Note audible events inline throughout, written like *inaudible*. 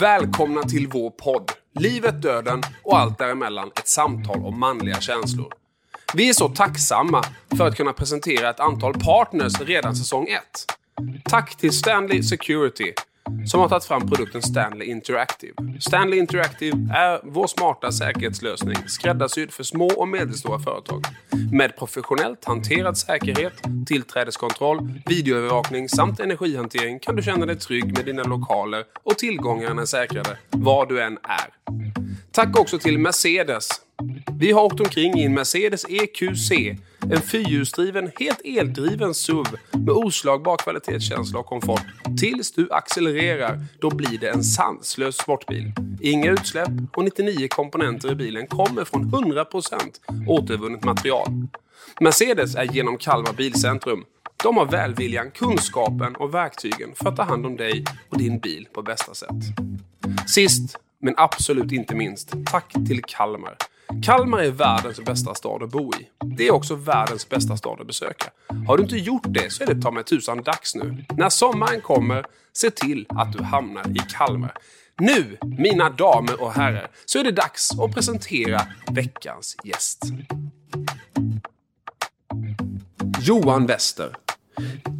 Välkomna till vår podd. Livet, döden och allt däremellan. Ett samtal om manliga känslor. Vi är så tacksamma för att kunna presentera ett antal partners redan säsong 1. Tack till Stanley Security som har tagit fram produkten Stanley Interactive. Stanley Interactive är vår smarta säkerhetslösning skräddarsydd för små och medelstora företag. Med professionellt hanterad säkerhet, tillträdeskontroll, videoövervakning samt energihantering kan du känna dig trygg med dina lokaler och tillgångarna är säkrade var du än är. Tack också till Mercedes vi har åkt omkring i en Mercedes EQC, en fyrhjulsdriven, helt eldriven SUV med oslagbar kvalitetskänsla och komfort. Tills du accelererar, då blir det en sanslös sportbil. Inga utsläpp och 99 komponenter i bilen kommer från 100% återvunnet material. Mercedes är genom Kalmar Bilcentrum. De har välviljan, kunskapen och verktygen för att ta hand om dig och din bil på bästa sätt. Sist, men absolut inte minst, tack till Kalmar. Kalmar är världens bästa stad att bo i. Det är också världens bästa stad att besöka. Har du inte gjort det så är det ta mig tusan dags nu. När sommaren kommer, se till att du hamnar i Kalmar. Nu, mina damer och herrar, så är det dags att presentera veckans gäst. Johan Wester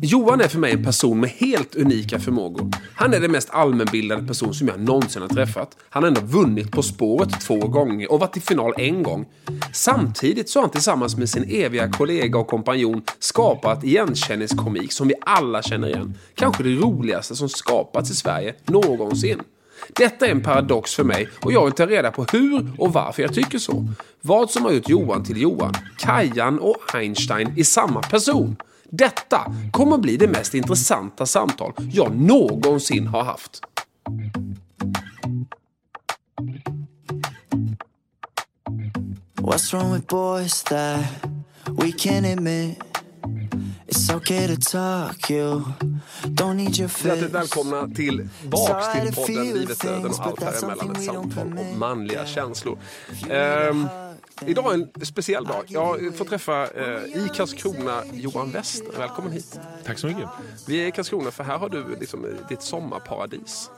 Johan är för mig en person med helt unika förmågor. Han är den mest allmänbildade person som jag någonsin har träffat. Han har ändå vunnit På spåret två gånger och varit i final en gång. Samtidigt så har han tillsammans med sin eviga kollega och kompanjon skapat igenkänningskomik som vi alla känner igen. Kanske det roligaste som skapats i Sverige någonsin. Detta är en paradox för mig och jag vill ta reda på hur och varför jag tycker så. Vad som har gjort Johan till Johan. Kajan och Einstein i samma person. Detta kommer att bli det mest intressanta samtal jag någonsin har haft. What's wrong with boys that we can't admit It's okay to talk you Don't need your Hjärtligt välkomna tillbaks till podden Livet, döden och allt däremellan. Ett samtal om manliga känslor. Um, Idag är en speciell dag. Jag får träffa eh, i Karlskrona Johan Wester. Välkommen hit. Tack så mycket. Vi är i Karlskrona för här har du liksom eh, ditt sommarparadis.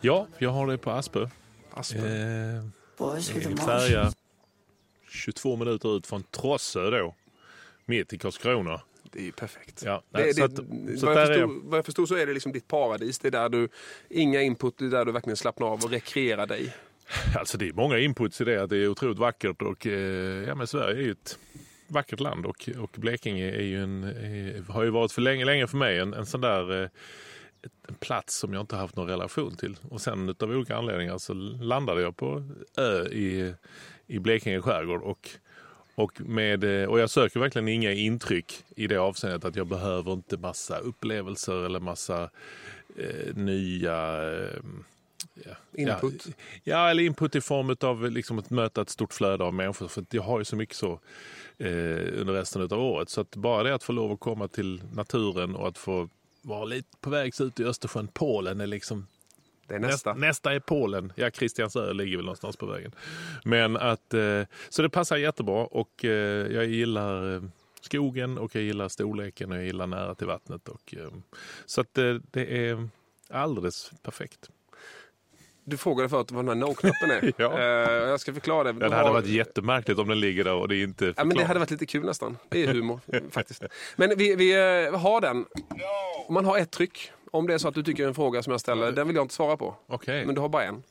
Ja, jag har det på Aspö. Aspö. Eh, färja 22 minuter ut från Trossö då. Mitt i Karlskrona. Det är ju perfekt. Ja, det, det, så att, så vad, jag förstod, vad jag förstod så är det liksom ditt paradis. Det är där du, inga input, det är där du verkligen slappnar av och rekreerar dig. Alltså det är många inputs i det, att det är otroligt vackert och eh, ja, men Sverige är ju ett vackert land och, och Blekinge är ju en, är, har ju varit för länge, länge för mig en, en sån där en plats som jag inte haft någon relation till. Och sen av olika anledningar så landade jag på ö i, i Blekinge skärgård och och, med, och jag söker verkligen inga intryck i det avseendet att jag behöver inte massa upplevelser eller massa eh, nya eh, input? Ja, ja, eller input i form av liksom att möta ett stort flöde av människor. För jag har ju så mycket så eh, under resten av året. Så att bara det att få lov att komma till naturen och att få vara lite på väg ut i Östersjön. Polen är liksom det är nästa. Nästa, är Polen. Ja, Kristiansö ligger väl någonstans på vägen. Men att, eh, så det passar jättebra och eh, jag gillar eh, skogen och jag gillar storleken och jag gillar nära till vattnet. Och, så att det är alldeles perfekt. Du frågade förut vad den här no-knappen är. *laughs* ja. uh, jag ska förklara det. Ja, det hade har... varit jättemärkligt om den ligger där och det inte är ja, men Det hade varit lite kul nästan. Det är humor *laughs* faktiskt. Men vi, vi uh, har den. Man har ett tryck. Om det är så att du tycker en fråga som jag ställer, den vill jag inte svara på. Okay. Men du har bara en.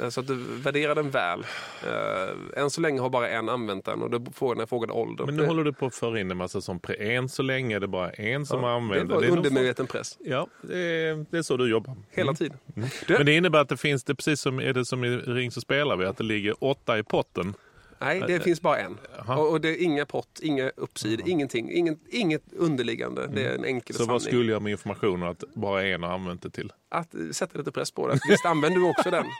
Eh, så att du värderar den väl. Uh, än så länge har bara en använt den och då får den frågade ålder. Men nu håller du på att föra in en massa som pre... Än så länge är det bara en som ja, använder. Det är bara undermedveten press. Ja, det är, det är, så du jobbar. Hela mm. tiden. Mm. Men det innebär att det finns, det precis som är det som i Ring så spelar vi, att det ligger åtta i potten. Nej, det finns bara en. Och, och, det är inga pott, inga uppsidor, ingenting. Inget, inget underliggande. Det är en enkel Så sanning. vad skulle jag med informationen att bara en har använt det till? Att sätta lite press på det. Visst använder du också den. *laughs*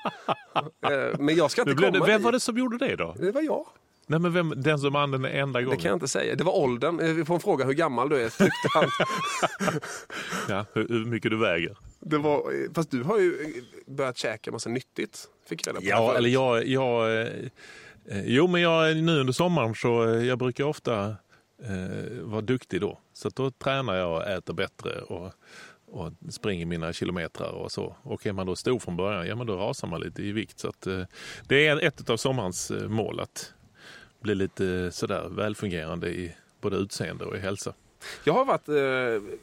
Eh, men jag ska inte komma det, Vem var det som gjorde det då? Det var jag. Nej, men vem, den som använde den enda gången? Det kan jag inte säga. Det var åldern. Eh, vi får en fråga hur gammal du är. Tryckte han. *laughs* ja, hur, hur, mycket du väger. Det var, fast du har ju börjat käka massa nyttigt. Fick reda på ja, eller jag, jag Eh, jo, men jag, nu under sommaren så eh, jag brukar ofta eh, vara duktig då. Så då tränar jag och äter bättre och, och springer mina kilometrar och så. Och är man då stor från början, ja men då rasar man lite i vikt. Så att, eh, det är ett av sommarens eh, mål att bli lite sådär välfungerande i både utseende och i hälsa. Jag har varit eh,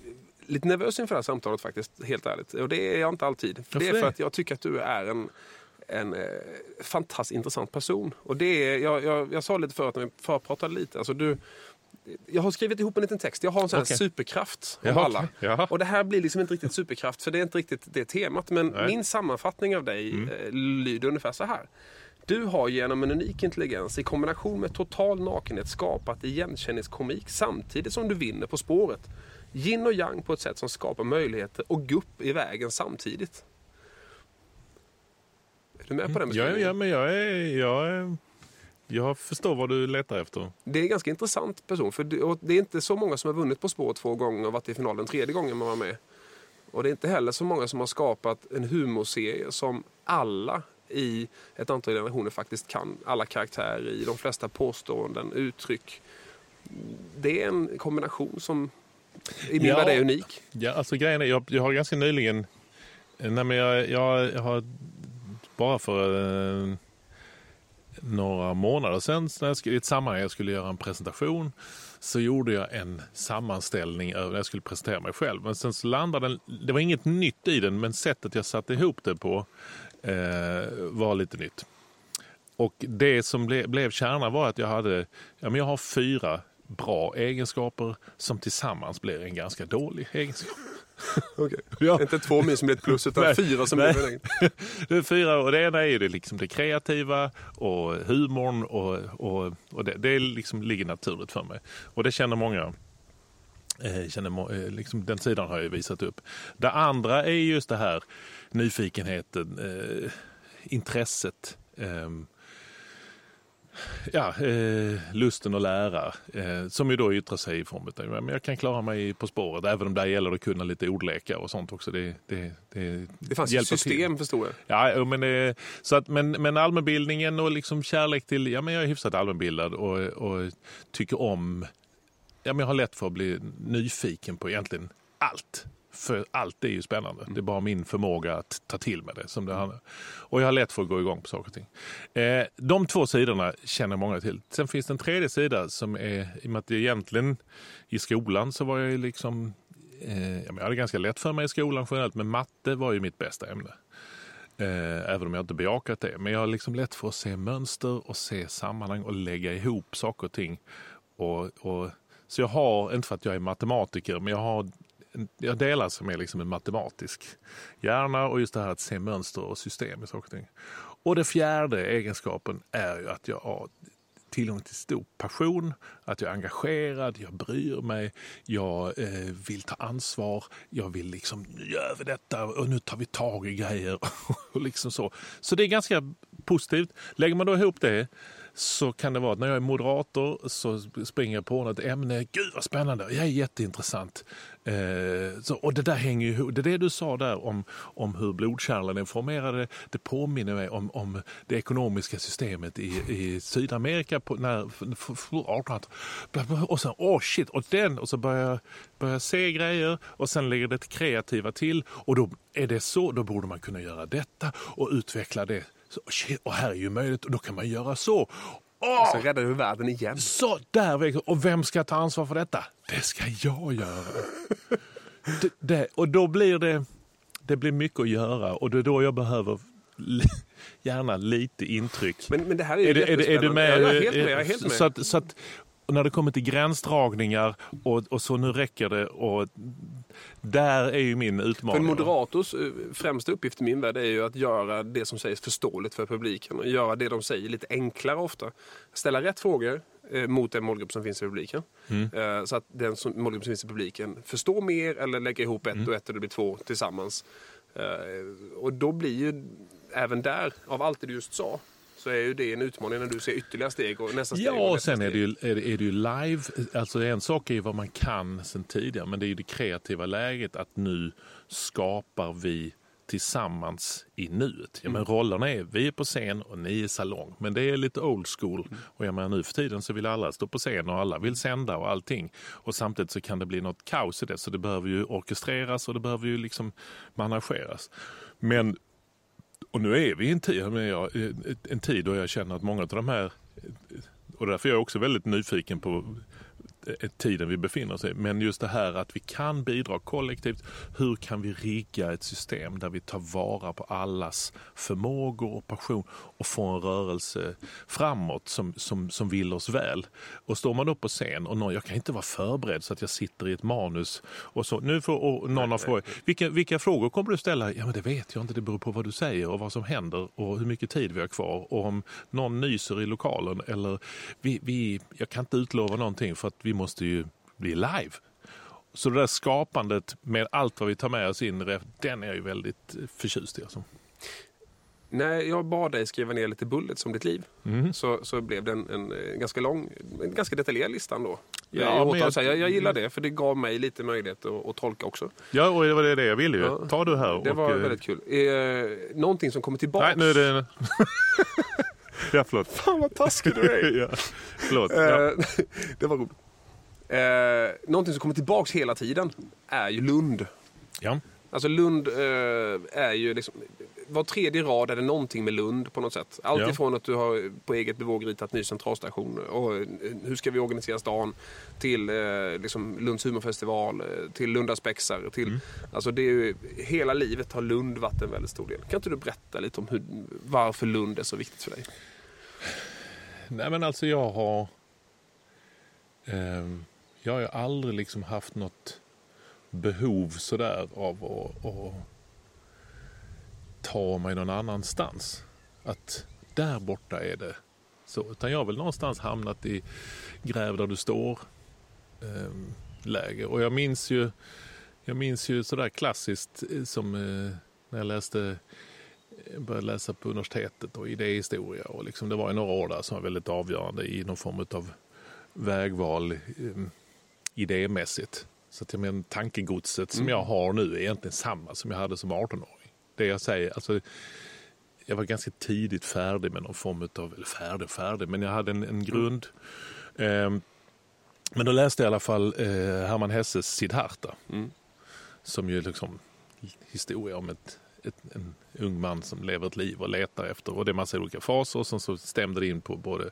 lite nervös inför det här samtalet faktiskt, helt ärligt. Och det är jag inte alltid. För det är för att jag tycker att du är en en eh, fantastiskt intressant person. Och det är, jag, jag, jag sa lite förut när vi förpratade lite, alltså du, jag har skrivit ihop en liten text. Jag har en sån här okay. superkraft om alla. Okay. Och det här blir liksom inte riktigt superkraft för det är inte riktigt det temat. Men Nej. min sammanfattning av dig mm. eh, lyder ungefär så här. Du har genom en unik intelligens i kombination med total nakenhet skapat igenkänningskomik samtidigt som du vinner På spåret. Yin och yang på ett sätt som skapar möjligheter och gupp i vägen samtidigt. Är du med på den beskrivningen? Ja, ja men jag är, jag är jag förstår vad du letar efter. Det är en ganska intressant person. För det, är inte så många som har vunnit På spåret två gånger och varit i finalen tredje gången man var med. Och det är inte heller så många som har skapat en humorserie som alla i ett antal generationer faktiskt kan. Alla karaktärer i, de flesta påståenden, uttryck. Det är en kombination som i min ja, värld är unik. Ja, alltså grejen är, jag, jag har ganska nyligen, nej men jag, jag, jag har bara för eh, några månader sedan när jag skulle, i ett sammanhang jag skulle göra en presentation så gjorde jag en sammanställning över när jag skulle presentera mig själv. Men sen så landade den, det var inget nytt i den men sättet jag satte ihop det på eh, var lite nytt. Och det som ble, blev kärnan var att jag hade, ja men jag har fyra bra egenskaper som tillsammans blir en ganska dålig egenskap. *laughs* Okay. Ja. Inte två mil som blir ett plus utan nej, fyra som nej. blir en *laughs* Det är fyra och det ena är det, liksom det kreativa och humorn och, och, och det, det liksom ligger naturligt för mig. Och det känner många eh, känner, eh, liksom, den sidan har jag visat upp. Det andra är just det här nyfikenheten, eh, intresset. Eh, ja, eh, lusten att lära. Eh, som ju då yttrar sig i form av men jag kan klara mig På spåret. Även om där gäller det att kunna lite ordlekar och sånt också. Det, det, det, det fanns ett system till. förstår jag. Ja, men, det, så att, men, men allmänbildningen och liksom kärlek till, ja men jag är hyfsat allmänbildad och, och tycker om, ja men jag har lätt för att bli nyfiken på egentligen allt. För allt är ju spännande. Mm. Det är bara min förmåga att ta till mig det som det handlar Och jag har lätt för att gå igång på saker och ting. Eh, de två sidorna känner många till. Sen finns det en tredje sida som är, i och med att det egentligen i skolan så var jag liksom eh, jag hade ganska lätt för mig i skolan generellt, men matte var ju mitt bästa ämne. Eh, även om jag inte bejakat det. Men jag har liksom lätt för att se mönster och se sammanhang och lägga ihop saker och ting. Och, och, så jag har, inte för att jag är matematiker, men jag har jag som är liksom en matematisk hjärna och just det här att se mönster och system i saker och ting. Och det fjärde egenskapen är ju att jag har tillgång till stor passion, att jag är engagerad, jag bryr mig, jag eh, vill ta ansvar, jag vill liksom, nu gör vi detta och nu tar vi tag i grejer. *laughs* och liksom så. så det är ganska positivt. Lägger man då ihop det så kan det vara att när jag är moderator så springer jag på något ämne. Gud vad spännande, jag är jätteintressant. Eh, så, och det där hänger ihop. Det det du sa där om, om hur blodkärlen är formerade. Det påminner mig om, om det ekonomiska systemet i, i Sydamerika på, när 1800 Och sen, åh oh shit, och den, och så börjar jag börjar se grejer och sen lägger det kreativa till och då är det så, då borde man kunna göra detta och utveckla det så, shit, och här är ju möjligt och då kan man göra så. Åh! Så räddar du världen igen. Så där! Och vem ska ta ansvar för detta? Det ska jag göra. *laughs* det, det, och då blir det, det blir mycket att göra och det är då jag behöver gärna lite intryck. Men, men det här är ju är, är, är du med? Ja, jag är helt med. Jag är helt med. Så, att, så att, när det kommer till gränsdragningar och, och så nu räcker det och där är ju min utmaning. För moderators eh, främsta uppgift i min värld är ju att göra det som sägs förståeligt för publiken och göra det de säger lite enklare ofta. Ställa rätt frågor eh, mot den målgrupp som finns i publiken. Mm. Eh, så att den som, målgrupp som finns i publiken förstår mer eller lägger ihop ett mm. och ett och det blir två tillsammans. Och då blir ju även där, av allt det du just sa, så är ju det en utmaning när du ser ytterligare steg och nästa steg. Ja, och, och sen är det, ju, är, det, är det ju live. Alltså en sak är ju vad man kan sen tidigare, men det är ju det kreativa läget att nu skapar vi tillsammans i nuet. Ja, men rollerna är, vi är på scen och ni är salong. Men det är lite old school. Och jag menar, nu för tiden så vill alla stå på scen och alla vill sända och allting. Och samtidigt så kan det bli något kaos i det. Så det behöver ju orkestreras och det behöver ju liksom manageras. Men och nu är vi i en tid, en tid då jag känner att många av de här och därför är jag också väldigt nyfiken på tiden vi befinner oss i. Men just det här att vi kan bidra kollektivt. Hur kan vi rigga ett system där vi tar vara på allas förmågor och passion och får en rörelse framåt som, som, som vill oss väl. Och står man då på scen och någon, jag kan inte vara förberedd så att jag sitter i ett manus och så. Nu får och någon har frågat, vilka, vilka frågor kommer du ställa? Ja men det vet jag inte, det beror på vad du säger och vad som händer och hur mycket tid vi har kvar och om någon nyser i lokalen eller vi, vi, jag kan inte utlova någonting för att vi måste ju bli live. Så det där skapandet med allt vad vi tar med oss in, den är jag ju väldigt förtjust i. Alltså. När jag bad dig skriva ner lite bullets om ditt liv mm. så, så blev det en, en, ganska lång, en ganska detaljerad lista ändå. Ja, jag, jag, jag, jag gillar det för det gav mig lite möjlighet att, att tolka också. Ja, och det var det jag ville ju. Ja. Ta du här. Det och, var väldigt kul. Eh, någonting som kommer tillbaka. Nej, nu är det... *laughs* ja, förlåt. Fan vad taskig du är. *laughs* ja. Förlåt. Ja. Eh, *laughs* det var roligt. Eh, någonting som kommer tillbaks hela tiden är ju Lund. Ja. Alltså Lund eh, är ju liksom... Var tredje rad är det någonting med Lund på något sätt. Allt ja. ifrån att du har på eget bevåg ritat ny centralstation och eh, hur ska vi organisera stan till eh, liksom Lunds humorfestival, eh, till Lunda spexar. Till, mm. Alltså det är ju, hela livet har Lund varit en väldigt stor del. Kan inte du berätta lite om hur, varför Lund är så viktigt för dig? Nej men alltså jag har... Eh, jag har ju aldrig liksom haft något behov sådär av att, att ta mig någon annanstans. Att där borta är det så. Utan jag har väl någonstans hamnat i gräv där du står eh, läge. Och jag minns ju, jag minns ju sådär klassiskt eh, som eh, när jag läste eh, började läsa på universitetet och idéhistoria. Och liksom det var några år där som var väldigt avgörande i någon form av vägval eh, idémässigt. Så att jag menar, tankegodset som mm. jag har nu är egentligen samma som jag hade som 18-åring. Det jag säger, alltså, jag var ganska tidigt färdig med någon form av, eller färdig färdig, men jag hade en, en grund. Eh, men då läste jag i alla fall eh, Hermann Hesses Siddhartha. Mm. Som ju liksom historia om ett ett, en ung man som lever ett liv och letar efter. Och det är massa olika faser. Och sen så stämde det in på både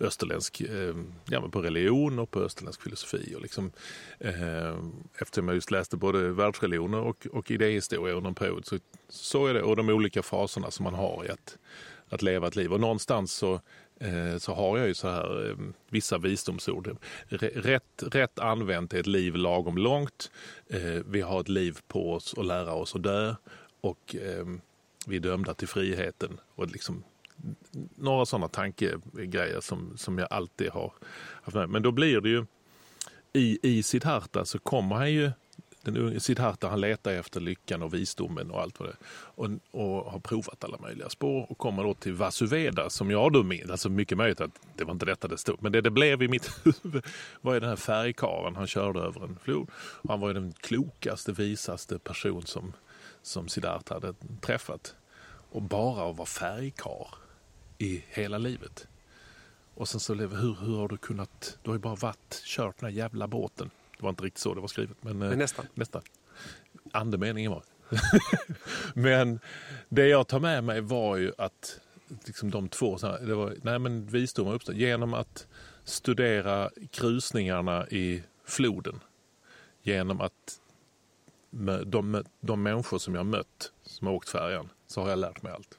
österländsk eh, ja, på religion och på österländsk filosofi. Och liksom, eh, eftersom jag just läste både världsreligioner och, och idéhistoria under en period så såg jag det. Och de olika faserna som man har i att, att leva ett liv. Och någonstans så eh, så har jag ju så här eh, vissa visdomsord. Rätt, rätt använt är ett liv lagom långt. Eh, vi har ett liv på oss att lära oss att dö och eh, vi är dömda till friheten. Och liksom, några sådana tankegrejer som, som jag alltid har haft med. Men då blir det ju i, i Siddhartha så kommer han ju den unge Siddhartha han letar efter lyckan och visdomen och allt vad det och, och har provat alla möjliga spår och kommer då till Vasuveda som jag då minns, alltså mycket möjligt att det var inte detta det stod, men det det blev i mitt *laughs* huvud var ju den här färgkaren han körde över en flod. Han var ju den klokaste, visaste person som som Siddhartha hade träffat. Och bara att vara färgkar i hela livet. Och sen så, hur, hur har du kunnat, du har ju bara varit, kört den här jävla båten. Det var inte riktigt så det var skrivet. Men, men nästan. nästan. Andemeningen var *laughs* Men det jag tar med mig var ju att liksom de två, det var, nej men visdomen uppstod genom att studera krusningarna i floden. Genom att de, de människor som jag mött som har åkt färjan så har jag lärt mig allt.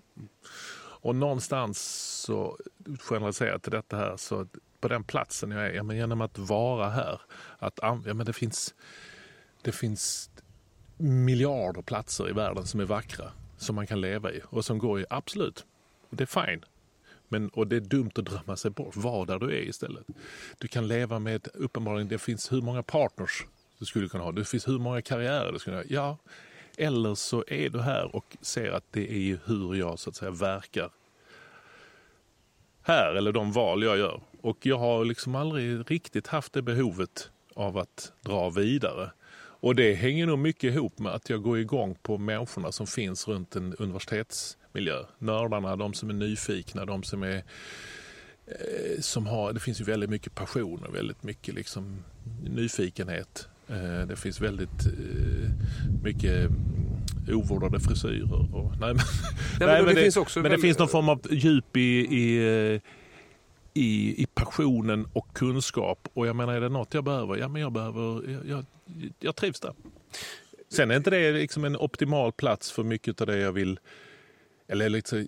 Och någonstans så generaliserat till detta här så på den platsen jag är, ja, men genom att vara här, att ja, men det finns, det finns miljarder platser i världen som är vackra, som man kan leva i och som går i, absolut, det är fine. Men, och det är dumt att drömma sig bort. Var där du är istället. Du kan leva med, uppenbarligen, det finns hur många partners du skulle kunna ha. Det finns hur många karriärer du skulle kunna ha. Ja, eller så är du här och ser att det är hur jag så att säga verkar här eller de val jag gör. Och jag har liksom aldrig riktigt haft det behovet av att dra vidare. Och det hänger nog mycket ihop med att jag går igång på människorna som finns runt en universitetsmiljö. Nördarna, de som är nyfikna, de som är eh, som har, det finns ju väldigt mycket passion och väldigt mycket liksom nyfikenhet. Eh, det finns väldigt eh, mycket ovårdade frisyrer. Och, nej, men, nej, det, men, det, finns också men det väldigt- finns någon form av djup i, i, eh, i, i passionen och kunskap. Och jag menar, är det något jag behöver? Ja, men jag behöver, jag, jag, jag trivs där. Sen är inte det liksom en optimal plats för mycket av det jag vill, eller lite,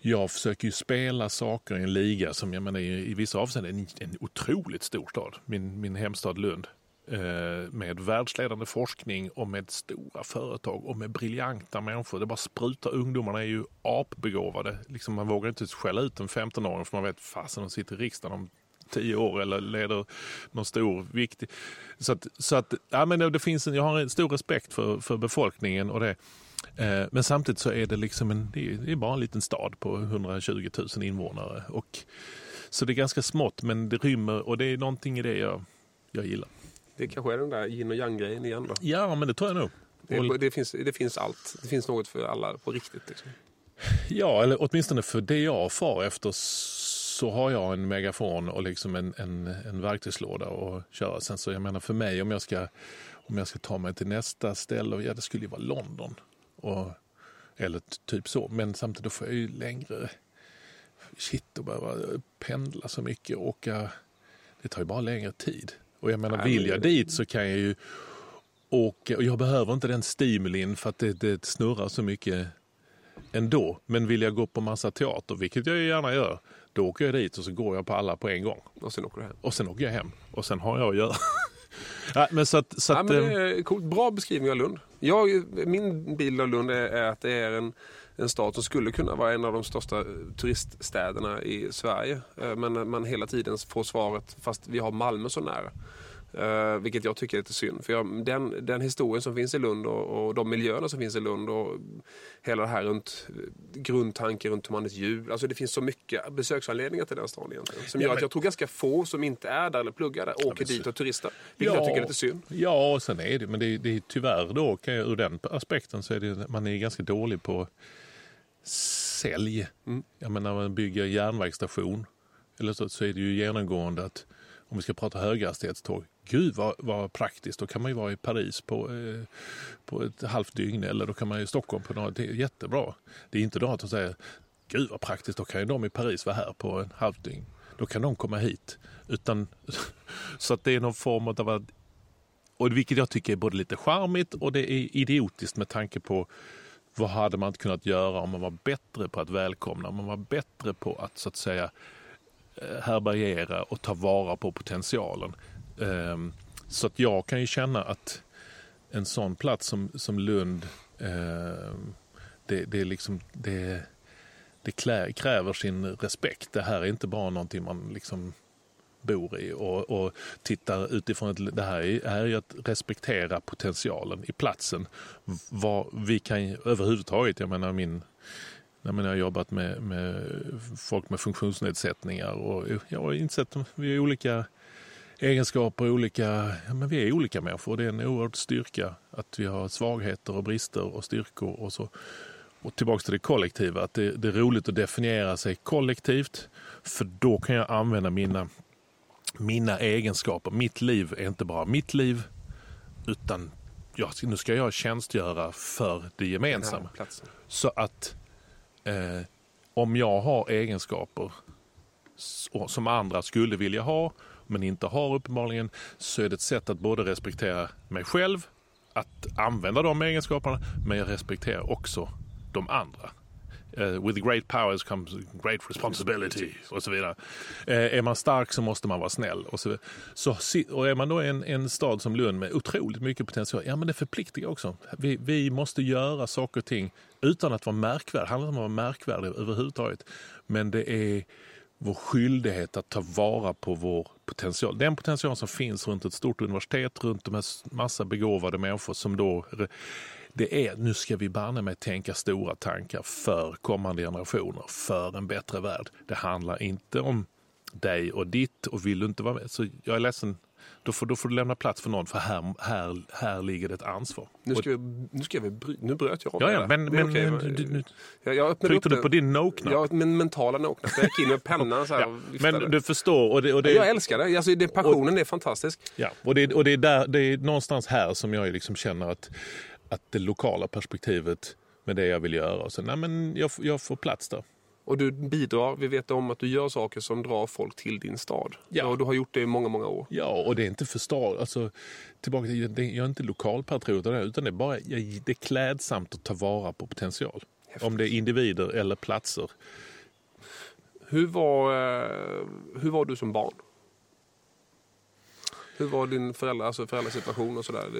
jag försöker ju spela saker i en liga som jag menar, i, i vissa avseenden är en, en otroligt stor stad. Min, min hemstad Lund. Eh, med världsledande forskning och med stora företag och med briljanta människor. Det bara sprutar. Ungdomarna är ju apbegåvade. Liksom man vågar inte skälla ut en 15-åring för man vet fasen de sitter i riksdagen om tio år eller leder någon stor viktig... Så att, så att ja, men det, det finns en, jag har en stor respekt för, för befolkningen och det. Eh, men samtidigt så är det liksom en, det är, det är bara en liten stad på 120 000 invånare. Och, så det är ganska smått men det rymmer och det är någonting i det jag, jag gillar. Det kanske är den där yin och yang-grejen igen då. Ja, men det tror jag nog. Det, det, finns, det finns allt. Det finns något för alla på riktigt. Liksom. Ja, eller åtminstone för det jag far efter så har jag en megafon och liksom en, en, en verktygslåda att köra. Sen så jag menar för mig om jag ska, om jag ska ta mig till nästa ställe, ja det skulle ju vara London. Och, eller typ så, men samtidigt får jag ju längre shit och behöva pendla så mycket och åka. Det tar ju bara längre tid. Och jag menar vill men- jag dit så kan jag ju åka och jag behöver inte den stimulin för att det, det snurrar så mycket ändå. Men vill jag gå på massa teater, vilket jag gärna gör, då åker jag dit och så går jag på alla på en gång. Och sen åker du hem. Och sen åker jag hem och sen har jag att göra. *laughs* ja, men så att, så Ja, att, men eh, det är coolt. Bra beskrivning av Lund. Jag, min bild av Lund är, är att det är en, en stad som skulle kunna vara en av de största eh, turiststäderna i Sverige. Eh, Men man hela tiden får svaret, fast vi har Malmö så nära. Uh, vilket jag tycker är lite synd. För jag, den, den historien som finns i Lund och, och de miljöerna som finns i Lund och hela det här runt grundtanken runt Humanitet jul. Alltså det finns så mycket besöksanledningar till den staden egentligen. Som Ja, gör men- att jag tror ganska få som inte är där eller pluggar där åker men så- dit och turistar. Vilket jag tycker är lite synd. Ja, och sen är det, men det, är- det är tyvärr då, kan jag, ur den aspekten så är det, man är ganska dålig på sälj. Mm. Jag menar, när man bygger järnvägsstation eller så, så är det ju genomgående att om vi ska prata höghastighetståg, gud vad, vad praktiskt, då kan man ju vara i Paris på, eh, på ett halvt dygn eller då kan man i Stockholm på något, det är jättebra. Det är inte då att de säger, gud vad praktiskt, då kan ju de i Paris vara här på en halvt dygn. Då kan de komma hit. Utan, *laughs* så att det är någon form av att och vilket jag tycker är både lite charmigt och det är idiotiskt med tanke på vad hade man inte kunnat göra om man var bättre på att välkomna, om man var bättre på att så att säga eh, härbärgera och ta vara på potentialen. Ehm, så att jag kan ju känna att en sån plats som, som Lund, ehm, det, det, är liksom, det, det kräver sin respekt. Det här är inte bara någonting man liksom bor i och, och tittar utifrån att det här är, är ju att respektera potentialen i platsen. Vad vi kan överhuvudtaget, jag menar min jag, menar, jag har jobbat med, med folk med funktionsnedsättningar och jag har insett att vi har olika egenskaper, olika, ja, men vi är olika människor och det är en oerhörd styrka att vi har svagheter och brister och styrkor och så. Och tillbaks till det kollektiva, att det, det är roligt att definiera sig kollektivt för då kan jag använda mina mina egenskaper. Mitt liv är inte bara mitt liv utan ja, nu ska jag tjänstgöra för det gemensamma. Så att eh, om jag har egenskaper som andra skulle vilja ha men inte har uppenbarligen så är det ett sätt att både respektera mig själv, att använda de egenskaperna men jag respekterar också de andra. Eh, with great powers comes great responsibility och så vidare. Eh, är man stark så måste man vara snäll. Och, så, så, och är man då en, en stad som Lund med otroligt mycket potential, ja men det förpliktigar också. Vi, vi måste göra saker och ting utan att vara märkvärd. Det handlar inte om att vara märkvärdig överhuvudtaget. Men det är vår skyldighet att ta vara på vår potential. Den potential som finns runt ett stort universitet, runt de här massa begåvade människor som då det är nu ska vi banne mig tänka stora tankar för kommande generationer, för en bättre värld. Det handlar inte om dig och ditt och vill du inte vara med så jag är ledsen Då får, då får du lämna plats för någon för här, här, här ligger det ett ansvar. Nu, ska vi, nu, ska vi bry, nu bröt jag av Ja, ja, men, men okej, men du, nu jag, jag tryckte du på din no-knapp. Ja, men mentala no-knapp. Jag gick in med pennan *laughs* så här Ja, och men du förstår. Och det, och det, Jag älskar det. Alltså, det passionen är fantastisk. Ja, och det, och det, är där, det är någonstans här som jag liksom känner att, att det lokala perspektivet med det jag vill göra. Och så, nej, men jag, jag får plats där. Och du bidrar. Vi vet om att du gör saker som drar folk till din stad. Ja. Och du har gjort det i många, många år. Ja, och det är inte för stad. Alltså, tillbaka till, det, jag är inte lokalpatriot utan det är bara jag, det är klädsamt att ta vara på potential. Om det är individer eller platser. Hur var, eh, hur var du som barn? Hur var din föräldra, alltså föräldrasituation och sådär?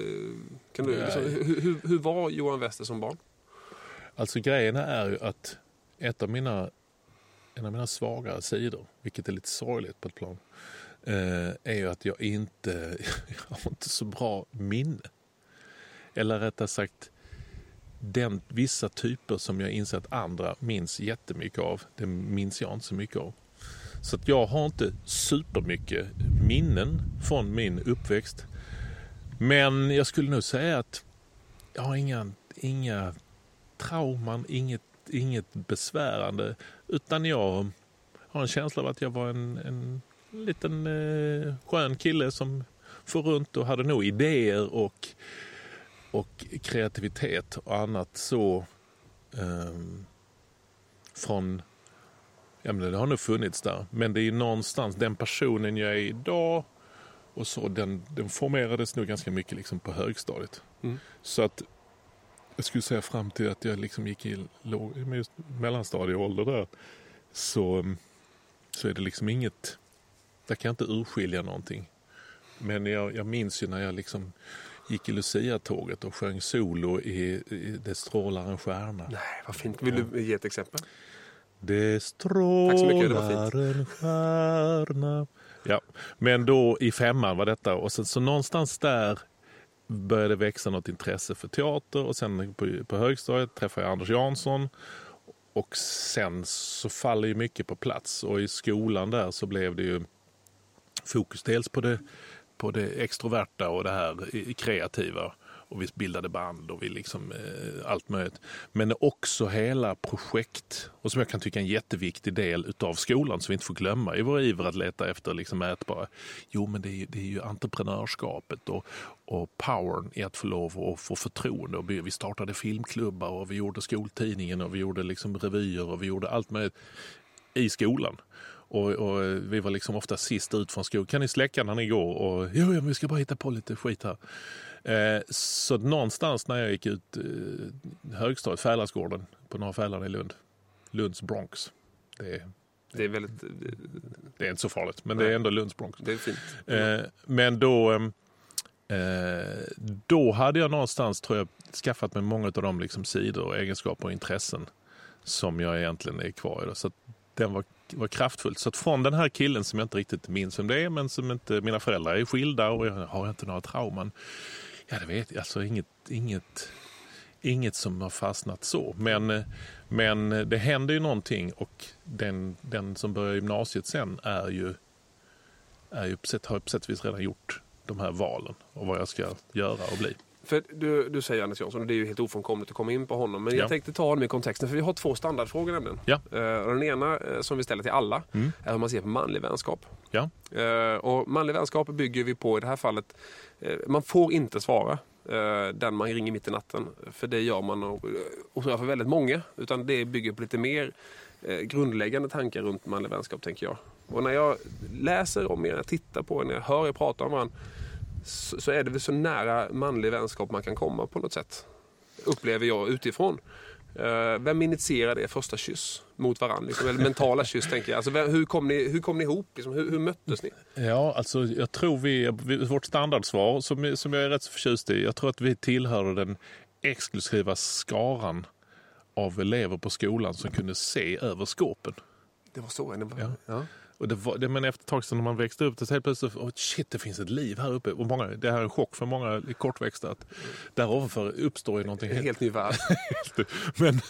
Kan du, liksom, hur, hur, hur var Johan Wester som barn? Alltså grejen är ju att ett av mina, en av mina svagare sidor, vilket är lite sorgligt på ett plan, eh, är ju att jag inte *laughs* jag har inte så bra minne. Eller rättare sagt, den, vissa typer som jag inser att andra minns jättemycket av, det minns jag inte så mycket av. Så att jag har inte supermycket minnen från min uppväxt. Men jag skulle nog säga att jag har inga, inga trauman, inget, inget besvärande. Utan jag har en känsla av att jag var en, en liten eh, skön kille som for runt och hade nog idéer och, och kreativitet och annat så eh, från Ja, men det har nog funnits där. Men det är någonstans den personen jag är idag och så den, den formerades nog ganska mycket liksom på högstadiet. Mm. Så att jag skulle säga fram till att jag liksom gick i låg, mellanstadieålder där så, så är det liksom inget, där kan jag inte urskilja någonting. Men jag, jag minns ju när jag liksom gick i Lucia-tåget och sjöng solo i, i Det strålar en stjärna. Nej, vad fint. Vill du ge ett exempel? Det mycket, det strålar en stjärna. Ja, men då i femman var detta och sen, så någonstans där började växa något intresse för teater och sen på, på högstadiet träffade jag Anders Jansson och sen så faller ju mycket på plats och i skolan där så blev det ju fokus dels på det, på det extroverta och det här kreativa och vi bildade band och vi liksom eh, allt möjligt. Men också hela projekt och som jag kan tycka är en jätteviktig del utav skolan som vi inte får glömma i vår iver att leta efter liksom mätbara. Jo men det är, ju- det är ju entreprenörskapet och, och powern i att få lov och få förtroende. Och vi vi startade filmklubbar och vi gjorde skoltidningen och vi gjorde liksom revyer och vi gjorde allt möjligt i skolan. Och, och vi var liksom ofta sist ut från skolan. Kan ni släcka när ni går? Och jo, ja, vi ska bara hitta på lite skit här. Eh, så någonstans när jag gick ut eh, högstadiet, Fäladsgården på Norra Fälaren i Lund. Lunds Bronx. Det är, Det är väldigt... det är inte så farligt, men det är ändå Lunds Bronx. Det är fint. Eh, men då, ehm, eh, då hade jag någonstans, tror jag, skaffat mig många av de liksom sidor, egenskaper och intressen som jag egentligen är kvar i. Så den var, var kraftfullt. Så att från den här killen som jag inte riktigt minns vem det är, men som inte, mina föräldrar är skilda och jag har inte några trauman. Ja, det vet jag. Alltså inget, inget, inget som har fastnat så. Men, men det händer ju någonting och den, den som börjar gymnasiet sen är ju är ju har på sätt och vis redan gjort de här valen och vad jag ska göra och bli. För du, du säger Anders Jansson och det är ju helt ofrånkomligt att komma in på honom. Men Ja. jag tänkte ta honom i kontexten för vi har två standardfrågor nämligen. Ja. Och den ena eh, som vi ställer till alla Mm. är hur man ser på manlig vänskap. Ja. Eh, och manlig vänskap bygger vi på i det här fallet. Man får inte svara den man ringer mitt i natten. För det gör man och, och så för väldigt många. Utan det bygger på lite mer grundläggande tankar runt manlig vänskap tänker jag. Och när jag läser om er, när jag tittar på er, när jag hör er prata om varandra så, så är det väl så nära manlig vänskap man kan komma på något sätt. Upplever jag utifrån. Eh, vem initierade er första kyss mot varandra? Liksom, eller mentala kyss tänker jag. Alltså, vem, hur, kom ni, hur kom ni ihop? Liksom, hur, hur möttes ni? Ja, alltså jag tror vi, vi vårt standardsvar som, som jag är rätt så förtjust i, jag tror att vi tillhörde den exklusiva skaran av elever på skolan som kunde se över skåpen. Det var så? Det var, Ja. ja. Och det var, det, men efter ett tag sedan när man växte upp, så helt plötsligt, oh, shit det finns ett liv här uppe. Och många, det här är en chock för många kortväxta att där ovanför uppstår ju någonting helt helt ny värld. *laughs* men,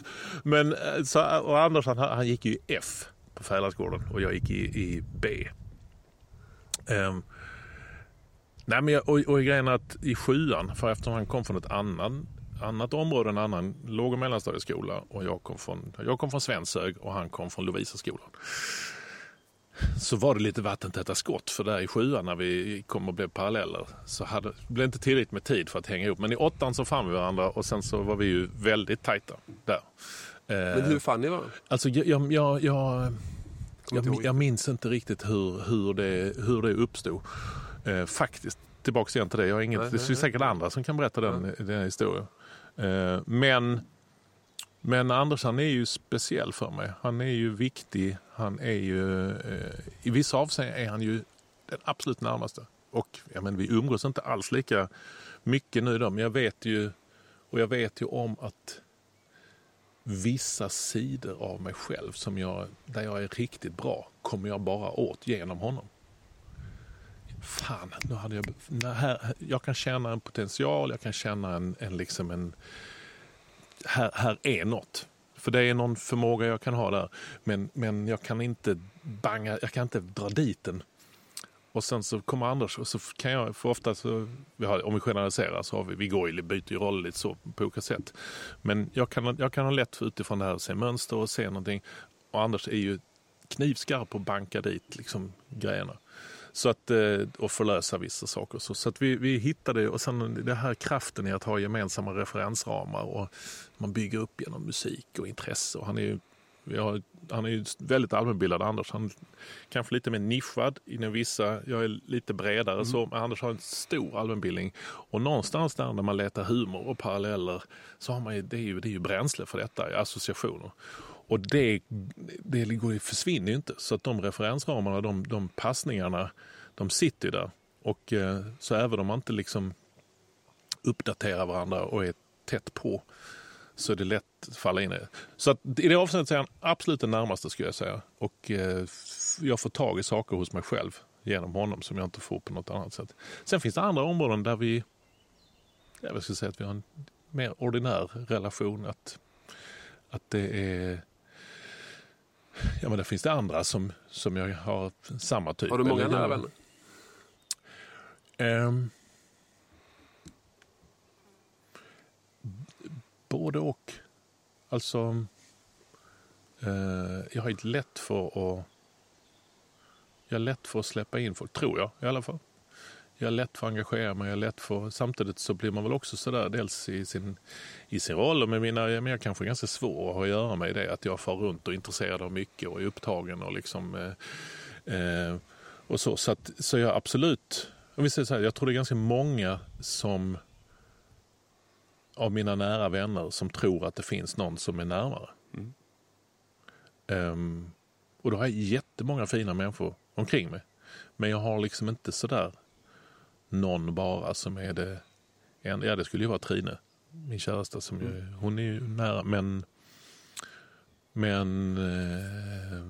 men eh, så, och Anders han, han gick ju i F på Fäladsgården och jag gick i, i B. Ehm, Nej, men jag, och, och grejen är att i sjuan, för eftersom han kom från ett annan, annat område, en annan låg och mellanstadieskola och jag kom från, jag kom från Svenshög och han kom från Lovisaskolan. Så var det lite vattentäta skott för där i sjuan när vi kom och blev paralleller så hade, blev det inte tillräckligt med tid för att hänga ihop. Men i åttan så fann vi varandra och sen så var vi ju väldigt tajta där. Men hur fann ni varandra? Alltså jag, jag, jag, jag, jag, minns inte riktigt hur, hur, det, hur det uppstod. Eh, faktiskt, tillbaka igen till det. Jag har inget, Nej, det är säkert andra som kan berätta den, den historien. Eh, men, men Anders han är ju speciell för mig. Han är ju viktig. Han är ju, eh, I vissa avseenden är han ju den absolut närmaste. Och ja, men vi umgås inte alls lika mycket nu då, men jag vet ju, och jag vet ju om att vissa sidor av mig själv som jag, där jag är riktigt bra kommer jag bara åt genom honom. Fan, nu hade jag, här, jag kan känna en potential, jag kan känna en, en, liksom en här, här är något. För det är någon förmåga jag kan ha där. Men, men jag kan inte banga, jag kan inte dra dit den. Och sen så kommer Anders och så kan jag, för ofta så, vi har, om vi generaliserar så har vi, vi går ju, byter ju roll lite så på olika sätt. Men jag kan, jag kan ha lätt utifrån det här att se mönster och se någonting. Och Anders är ju knivskarp på att banka dit liksom grejerna. Så att, eh, och förlösa vissa saker. Så, så att vi, vi hittade, och sen det här kraften i att ha gemensamma referensramar och man bygger upp genom musik och intresse. Och han är ju har, han är ju väldigt allmänbildad Anders. Han kanske lite mer nischad inom vissa. Jag är lite bredare så. Men Anders har en stor allmänbildning. Och någonstans där när man letar humor och paralleller så har man ju, det är ju, det är ju bränsle för detta, associationer. Och det, det går, försvinner ju inte. Så att de referensramarna, de, de passningarna, de sitter ju där. Och eh, så även om man inte liksom uppdaterar varandra och är tätt på så är det lätt att falla in i det. Så att i det avseendet är han absolut den närmaste skulle jag säga. Och eh, jag får tag i saker hos mig själv genom honom som jag inte får på något annat sätt. Sen finns det andra områden där vi, jag skulle säga att vi har en mer ordinär relation. Att, att det är, ja men där finns det andra som, som jag har samma typ. Har du många nära vänner? Ehm, både och. Alltså, eh, jag har ju lätt för att jag är lätt för att släppa in folk, tror jag i alla fall. Jag är lätt för att engagera mig, jag är lätt för, samtidigt så blir man väl också sådär dels i sin, i sin roll och med mina, men jag kanske är ganska svår att ha att göra med det att jag far runt och är intresserad av mycket och är upptagen och liksom eh, eh, och så. Så, att, så jag absolut, om vi säger så här, jag tror det är ganska många som av mina nära vänner som tror att det finns någon som är närmare. Ehm, och då har jag jättemånga fina människor omkring mig. Men jag har liksom inte sådär någon bara som är det. En, ja, det skulle ju vara Trine, min käresta. Som ju, hon är ju nära, men men, eh,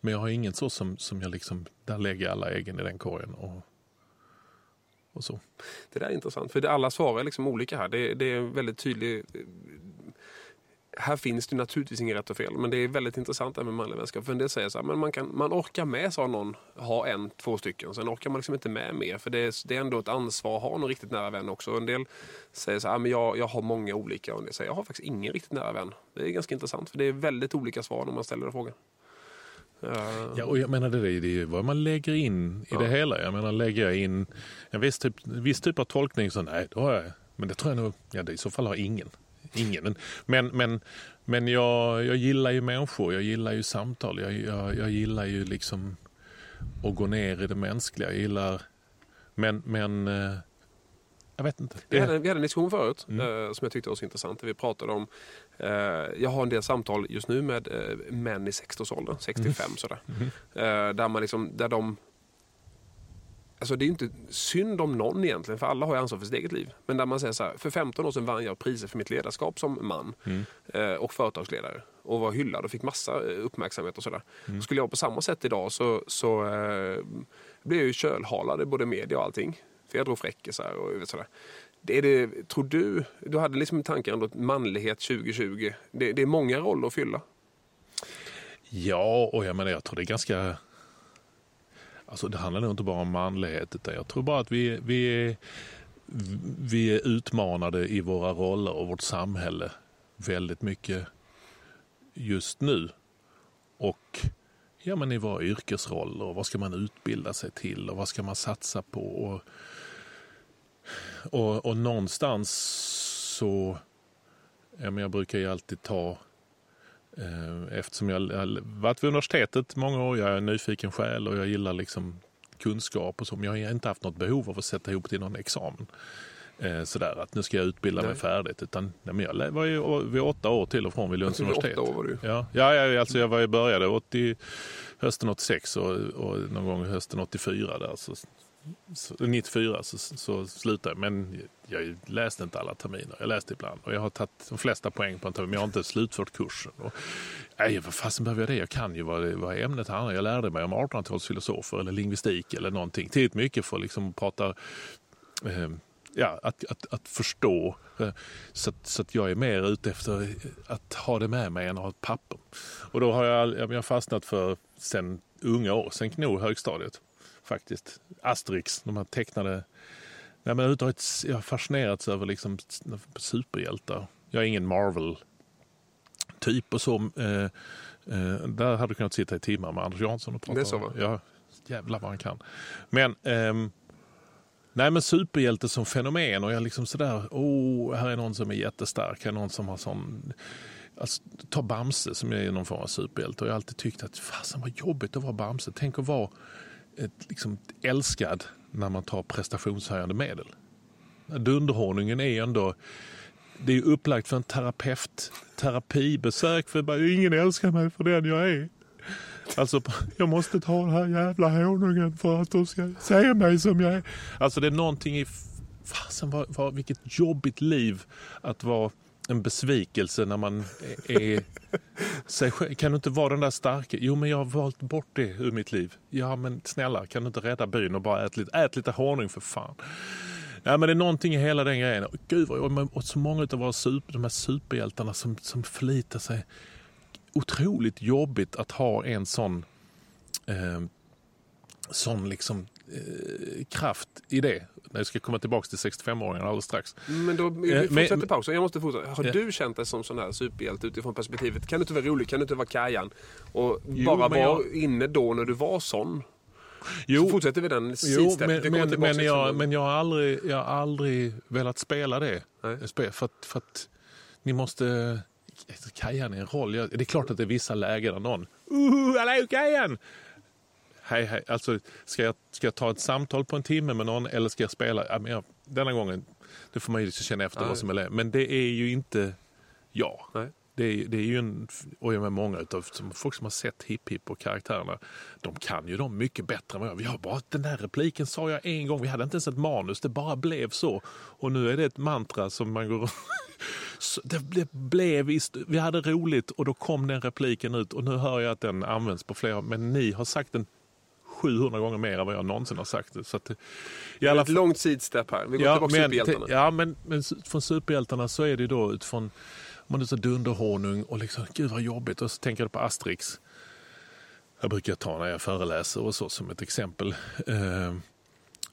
men jag har ingen så som, som jag liksom, där lägger alla äggen i den korgen. Och, och så. Det där är intressant, för det, alla svar är liksom olika här. Det, det är väldigt tydligt. Här finns det naturligtvis inget rätt och fel, men det är väldigt intressant det här med manlig vänskap. För en del säger så här, men man, kan, man orkar med, sa någon, ha en, två stycken. Sen orkar man liksom inte med mer, för det är, det är ändå ett ansvar att ha någon riktigt nära vän också. En del säger så här, men jag, jag har många olika. Och en del säger, jag har faktiskt ingen riktigt nära vän. Det är ganska intressant, för det är väldigt olika svar när man ställer den frågan. Eh, Ja, och jag menar det är, ju vad man lägger in i Ja. det hela. Jag menar lägger jag in en viss typ, viss typ av tolkning så nej, då har jag, men det tror jag nog, ja det, i så fall har ingen. Ingen. Men, men, men, men jag, jag gillar ju människor, jag gillar ju samtal, jag, jag, jag gillar ju liksom att gå ner i det mänskliga. Jag gillar, men, men eh, jag vet inte. Vi Det, hade, vi hade en diskussion förut Mm. eh, som jag tyckte var så intressant. Vi pratade om, eh, jag har en del samtal just nu med män i 60-årsåldern, 65 sådär. Eh, där, man liksom, där de Alltså det är ju inte synd om någon egentligen, för alla har ju ansvar för sitt eget liv. Men där man säger så här, för 15 år sedan vann jag priser för mitt ledarskap som man Mm. eh, och företagsledare. Och var hyllad och fick massa eh, uppmärksamhet och sådär. Skulle jag på samma sätt idag så, så eh, blev jag ju kölhalad i både media och allting. För jag drog fräckisar och sådär. Det är det, tror du, du hade liksom tanken ändå att manlighet 2020, det, det är många roller att fylla. Ja, och jag menar jag tror det är ganska... Alltså det handlar nog inte bara om manlighet utan jag tror bara att vi, vi, är, vi är utmanade i våra roller och vårt samhälle väldigt mycket just nu. Och ja, men i våra yrkesroller och vad ska man utbilda sig till och vad ska man satsa på. Och, och, och någonstans så, ja, men jag brukar ju alltid ta eftersom jag har varit vid universitetet många år, jag är en nyfiken själ och jag gillar liksom kunskap och så. Men jag har inte haft något behov av att sätta ihop till någon examen. Eh, sådär att nu ska jag utbilda nej. mig färdigt. Utan, nej, men jag var ju vid åtta år till och från vid Lunds universitet. Åtta år var du. Ja, ja, alltså jag, var, började 80, hösten 86 och, och någon gång hösten 84 där. Så 94 så, så slutade jag, men jag läste inte alla terminer. Jag läste ibland och jag har tagit de flesta poäng på en termin, men jag har inte slutfört kursen. Och, nej, vad fasen behöver jag det? Jag kan ju vad, vad ämnet handlar Jag lärde mig om 1800-talsfilosofer eller lingvistik eller någonting. Tillräckligt mycket för att liksom prata eh, ja, att, att, att förstå. Eh, så, att, så att jag är mer ute efter att ha det med mig än att ha ett papper. Och då har jag, jag har fastnat för sen unga år, sen nog högstadiet faktiskt. Asterix, de här tecknade... Nej, men jag har fascinerats över liksom superhjältar. Jag är ingen Marvel-typ och så. Eh, eh, där hade du kunnat sitta i timmar med Anders Jansson och prata. Det är så va? Ja, jävlar vad han kan. Men, eh, nej, men superhjälte som fenomen och jag liksom sådär, oh, här är någon som är jättestark, här är någon som har sån... Alltså, ta Bamse som är någon form av superhjälte och jag har alltid tyckt att fasen vad jobbigt att vara Bamse. Tänk att vara ett, liksom, älskad när man tar prestationshöjande medel. Dunderhonungen är ändå det är upplagt för en terapeut, terapibesök för bara, ingen älskar mig för den jag är. Alltså, jag måste ta den här jävla honungen för att de ska se mig som jag är. Alltså det är någonting i, fasen vad, vad, vilket jobbigt liv att vara en besvikelse när man är sig själv. Kan du inte vara den där starka? Jo, men jag har valt bort det ur mitt liv. Ja, men snälla, kan du inte rädda byn och bara äta lite, ät lite honung för fan. Ja, men det är någonting i hela den grejen. Gud, vad, och så många av våra super, de här superhjältarna som, som förlitar sig. Otroligt jobbigt att ha en sån, eh, sån liksom, eh, kraft i det. Jag ska komma tillbaka till 65-åringen alldeles strax. Men då, vi eh, fortsätter men, pausen. Jag måste fortsätta. Har du känt dig som sån här superhjälte utifrån perspektivet? Kan du inte vara rolig? Kan du inte vara Kajan? Och jo, bara vara jag... inne då när du var sån? Jo, så fortsätter vi den jo, men, men, men, jag, men jag, har aldrig, jag har aldrig velat spela det. Nej. För, att, för att ni måste... Kajan är en roll. det är klart att det är vissa lägen där någon... Uh, är Kajan! Hej, hej. Alltså, ska, jag, ska jag ta ett samtal på en timme med någon eller ska jag spela? Ja, men jag, denna gången, det får man ju känna efter Nej. vad som är. Men det är ju inte jag. Det är, det är ju en, och jag med många utav folk som har sett Hipp Hipp och karaktärerna, de kan ju dem mycket bättre än vad jag. Vi har bara, den där repliken sa jag en gång, vi hade inte ens ett manus, det bara blev så. Och nu är det ett mantra som man går *laughs* det blev, vi hade roligt och då kom den repliken ut och nu hör jag att den används på flera, men ni har sagt den 700 gånger mer än vad jag någonsin har sagt. Så att, i alla... Ett långt sidstep här. Vi går ja, tillbaka till superhjältarna. Ja, men, men från superhjältarna så är det då utifrån man är så dunderhonung och liksom, gud vad jobbigt. Och så tänker jag på Asterix. Jag brukar ta när jag föreläser och så som ett exempel. Eh,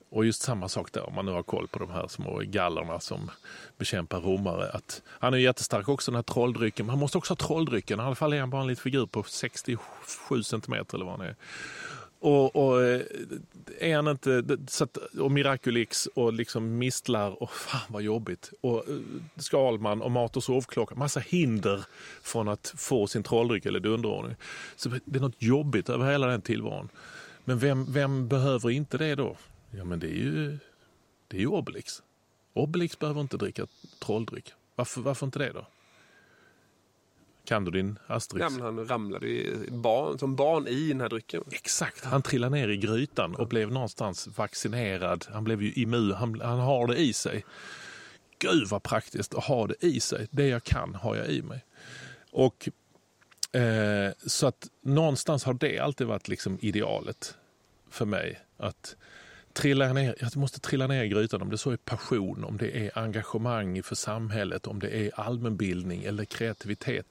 och just samma sak där, om man nu har koll på de här små gallerna som bekämpar romare. Att han är jättestark också, den här trolldrycken. Men han måste också ha trolldrycken. I alla fall är han bara en liten figur på 67 centimeter eller vad han är. Och, och eh, är han inte, så att, och Miraculix och liksom mistlar och fan vad jobbigt. Och eh, Skalman och mat och sovklocka. Massa hinder från att få sin trolldryck eller dunderordning. Så det är något jobbigt över hela den tillvaron. Men vem, vem behöver inte det då? Ja men det är ju, det är ju Obelix. Obelix behöver inte dricka trolldryck. Varför, varför inte det då? Kan du din Asterix? Ja, men han ramlade barn, som barn i den här drycken. Exakt, han trillade ner i grytan och blev någonstans vaccinerad. Han blev ju immun, han, han har det i sig. Gud vad praktiskt att ha det i sig. Det jag kan har jag i mig. Och eh, Så att någonstans har det alltid varit liksom idealet för mig. Att trillar ner, jag måste trilla ner i grytan om det så är passion, om det är engagemang för samhället, om det är allmänbildning eller kreativitet.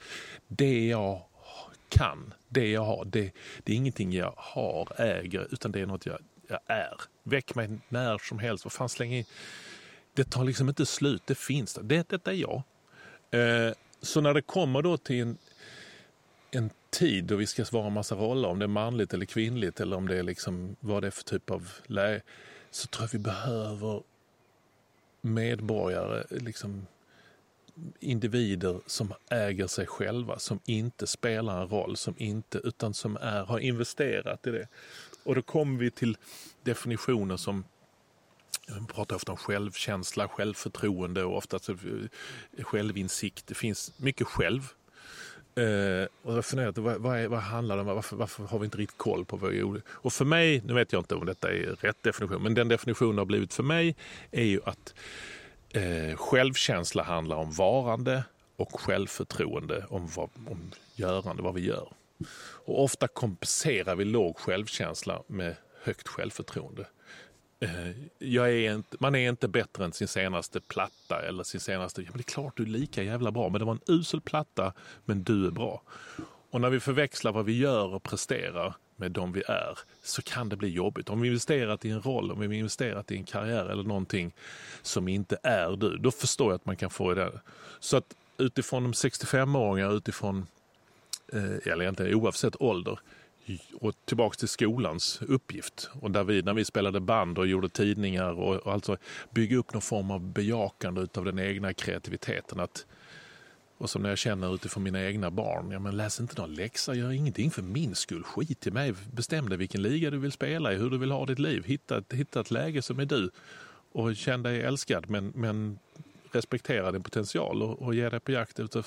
Det jag kan. Det jag har, det, det är ingenting jag har, äger, utan det är något jag, jag är. Väck mig när som helst. Vad fan, släng i. Det tar liksom inte slut, det finns där. Det, detta är jag. Eh, så när det kommer då till en, en tid då vi ska svara en massa roller, om det är manligt eller kvinnligt eller om det är liksom vad det är för typ av läge, så tror jag vi behöver medborgare, liksom individer som äger sig själva, som inte spelar en roll, som inte, utan som är, har investerat i det. Och då kommer vi till definitioner som vi pratar ofta om självkänsla, självförtroende och ofta eh, självinsikt. Det finns mycket själv. Eh, och jag funderat, vad, vad, är, vad handlar det om? Varför, varför, har vi inte riktigt koll på vad vi gjorde? Och för mig, nu vet jag inte om detta är rätt definition, men den definitionen har blivit för mig är ju att eh, självkänsla handlar om varande och självförtroende om, vad, om görande, vad vi gör. Och ofta kompenserar vi låg självkänsla med högt självförtroende. Eh, jag är inte, man är inte bättre än sin senaste platta eller sin senaste... Ja, men det är klart du är lika jävla bra, men det var en usel platta, men du är bra. Och när vi förväxlar vad vi gör och presterar med de vi är så kan det bli jobbigt. Om vi investerat i en roll, om vi investerat i en karriär eller någonting som inte är du, då förstår jag att man kan få det. Så att utifrån de 65-åringar, utifrån, eh, eller egentligen oavsett ålder, och tillbaks till skolans uppgift. Och där vi, när vi spelade band och gjorde tidningar och, och alltså bygga upp någon form av bejakande av den egna kreativiteten. Att, och som när jag känner utifrån mina egna barn, ja men läs inte någon läxa, gör ingenting för min skull, skit i mig, bestäm dig vilken liga du vill spela i, hur du vill ha ditt liv, hitta, hitta ett läge som är du och känn dig älskad men, men respektera din potential och, och ge dig på jakt utav...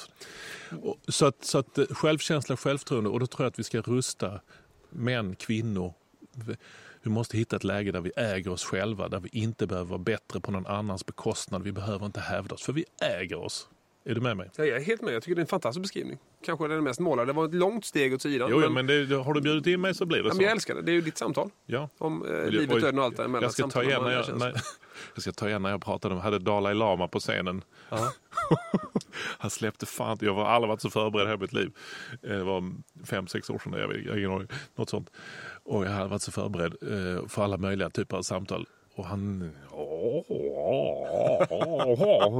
Så att, så att självkänsla självkänsla, självförtroende och då tror jag att vi ska rusta män, kvinnor. Vi måste hitta ett läge där vi äger oss själva, där vi inte behöver vara bättre på någon annans bekostnad. Vi behöver inte hävda oss, för vi äger oss. Är du med mig? Ja, jag är helt med. Jag tycker det är en fantastisk beskrivning. Kanske den mest målade. Det var ett långt steg åt sidan. Jo, men, men det, har du bjudit in mig så blir det ja, så. Men jag älskar det. Det är ju ditt samtal. Ja. Om eh, livet, döden och allt däremellan. Jag ska, ta igen när jag, när, *laughs* jag ska ta igen när jag pratade om, hade Dalai Lama på scenen. *laughs* Han släppte fan Jag har aldrig varit så förberedd i hela mitt liv. Eh, det var fem, sex år sedan. Jag vet, jag, något sånt. Och jag hade varit så förberedd eh, för alla möjliga typer av samtal. Och han... Oh,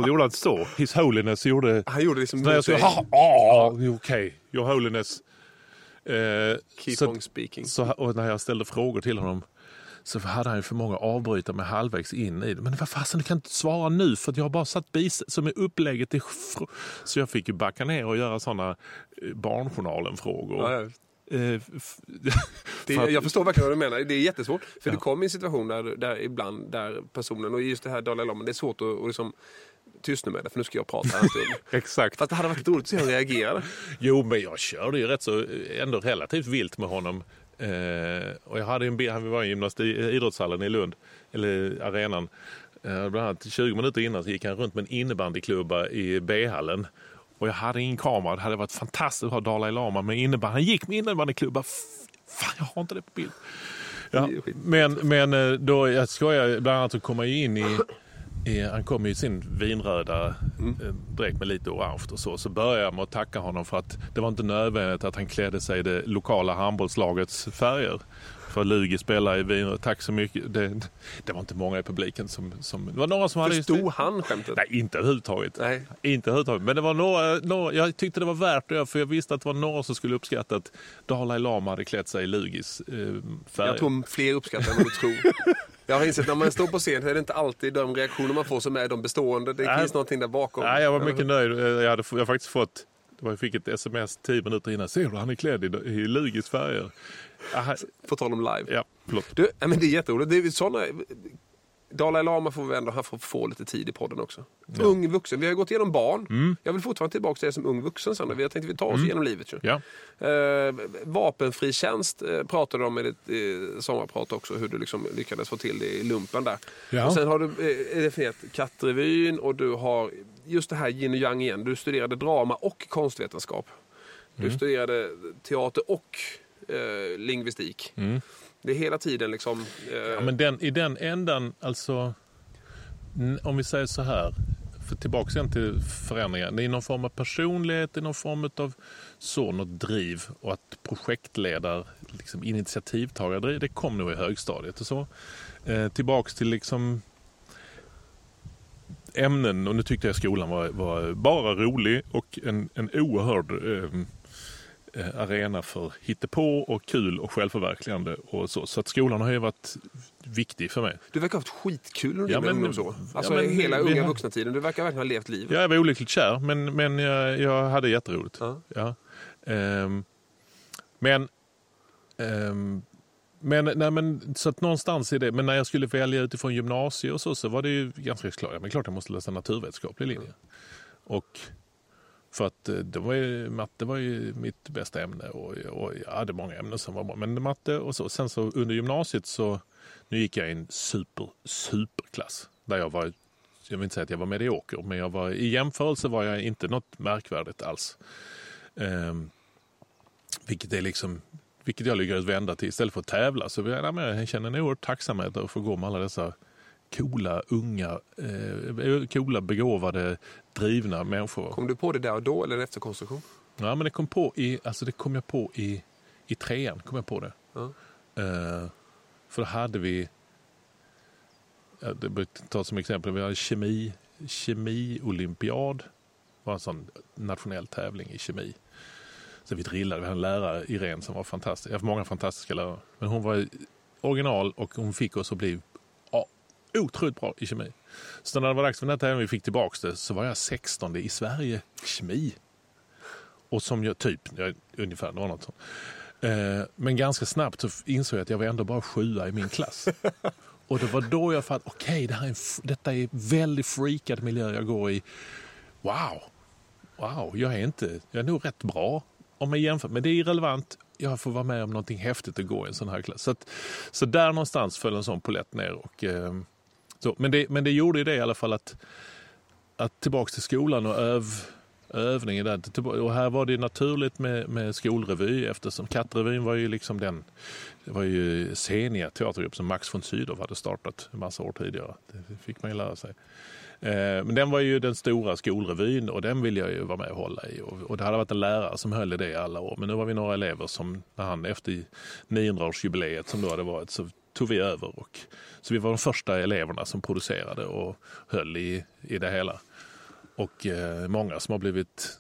gjorde han så? His Holiness gjorde... Han gjorde liksom... När jag sa okej, okay, Your Holiness. Eh, Keep så, on speaking. Så, och när jag ställde frågor till honom så hade han för många avbrytare med halvvägs in i det. Men vad fasen, du kan inte svara nu för jag har bara satt bis som är upplägget till... Så jag fick ju backa ner och göra sådana Barnjournalen-frågor. Ja, Eh, *laughs* det, jag förstår verkligen vad du menar. Det är jättesvårt. För ja. du kommer i en situation där, där ibland där personen, och just det här Dalai Lama, det är svårt att och liksom, tystna med det för nu ska jag prata en stund. *laughs* Exakt. Fast det hade varit roligt att se hur han reagerade. Jo, men jag körde ju rätt så, ändå relativt vilt med honom. Eh, och jag hade en bild, han var i gymnast, idrottshallen i Lund, eller arenan. Eh, bland annat 20 minuter innan så gick han runt med en innebandyklubba i B-hallen. Och jag hade ingen kamera. Det hade varit fantastiskt att ha Dalai Lama med innebandy. Han gick med innebandyklubba. Fan, jag har inte det på bild. Ja, men, men eh, då, jag skojar, bland annat så kom han ju in i han kom i sin vinröda mm. Eh, dräkt med lite orange och så. Så började jag med att tacka honom för att det var inte nödvändigt att han klädde sig i det lokala handbollslagets färger för Lugi spelar i Wien. Tack så mycket. Det, det, var inte många i publiken som... som det var några som Förstod hade... han skämtet? Nej, inte överhuvudtaget. Nej. Inte överhuvudtaget. Men det var några, några, jag tyckte det var värt göra för jag visste att det var några som skulle uppskatta att Dalai Lama hade klätt sig i Lugis eh, färger. Jag tror fler uppskattar än vad du tror. *laughs* Jag har insett när man står på scen är det inte alltid de reaktioner man får som är de bestående. Det Nej. finns någonting där bakom. Nej, jag var mycket nöjd. Jag, hade, jag faktiskt fått jag fick ett sms tio minuter innan. Ser du, han är klädd i, i Lugis färger. På tal om live. Ja, förlåt. Du, men det är jätteroligt. Det är såna, Dalai Lama får vi ändå han får få lite tid i podden också. Ja. Ung vuxen. Vi har gått igenom barn. Mm. Jag vill fortfarande tillbaka till det som ung vuxen sen. Vi har tänkt att vi tar oss mm. igenom livet. Ja. Eh, vapenfri tjänst eh, pratade du om i ditt eh, sommarprat också. Hur du liksom lyckades få till det i lumpen där. Ja. Och sen har du eh, definierat kattrevyn och du har just det här yin och yang igen. Du studerade drama och konstvetenskap. Du mm. studerade teater och eh, lingvistik. Mm. Det är hela tiden liksom... Eh... Ja, men den, i den ändan, alltså... Om vi säger så här. för tillbaka igen till förändringen. Det är någon form av personlighet, det är någon form av så, något driv och att projektledare, liksom initiativtagare, det kom nog i högstadiet och så. Eh, tillbaks till liksom ämnen och nu tyckte jag skolan var, var bara rolig och en, en oerhörd eh, arena för hittepå och kul och självförverkligande och så. Så att skolan har ju varit viktig för mig. Du verkar ha haft skitkul under Ja, men- ungdomsår. Alltså ja, men hela unga har- vuxna tiden. Du verkar verkligen ha levt livet. Jag var olyckligt kär men, men jag, jag hade jätteroligt. Ja. Ja. Ehm, men, ehm, men, nej, men så att någonstans i det, men när jag skulle välja utifrån gymnasiet och så, så var det ju ganska klart, ja, men klart jag måste läsa naturvetenskaplig linje. Och för att eh, det var ju, matte var ju mitt bästa ämne och, och jag hade många ämnen som var bra. Men matte och så. Sen så under gymnasiet så, nu gick jag i en super, superklass. Där jag var, jag vill inte säga att jag var medioker, men jag var, i jämförelse var jag inte något märkvärdigt alls. Ehm, vilket är liksom vilket jag lyckades vända till. Istället för att tävla så jag, jag känner jag en oerhört tacksamhet att få gå med alla dessa coola, unga, eh, coola, begåvade, drivna människor. Kom du på det där och då eller en efterkonstruktion? Ja, men det kom, på i, alltså det kom jag på i, i trean. Kom jag på det. Ja. Eh, för då hade vi, ja, det bör ta som exempel, vi hade kemi, kemi-olympiad. var en sån nationell tävling i kemi. Så vi drillade, vi hade en lärare, Irene, som var fantastisk. Jag har haft många fantastiska lärare. Men hon var original och hon fick oss att bli otroligt bra i kemi. Så när det var dags för den här tävlingen vi fick tillbaka det så var jag 16 i Sverige-kemi. Och som jag, typ, jag, ungefär, det var något sånt. Eh, men ganska snabbt så insåg jag att jag var ändå bara sjua i min klass. Och det var då jag fattade, okej, det här är en detta är väldigt freakad miljö jag går i. Wow, wow, jag är inte, jag är nog rätt bra om jag jämför. Men det är irrelevant, jag får vara med om någonting häftigt att gå i en sån här klass. Så, att, så där någonstans föll en sån polett ner. Och, eh, så, men, det, men det gjorde ju det i alla fall att, att tillbaka till skolan och öv, övningen där. Och här var det naturligt med, med skolrevy eftersom Kattrevyn var ju liksom den, det var ju Senia teatergrupp som Max von Sydow hade startat en massa år tidigare. Det fick man ju lära sig. Eh, men den var ju den stora skolrevyn och den ville jag ju vara med och hålla i. Och det hade varit en lärare som höll i det i alla år. Men nu var vi några elever som, när han efter 900-årsjubileet som då hade varit, så tog vi över. Och, så vi var de första eleverna som producerade och höll i, i det hela. Och eh, många som har blivit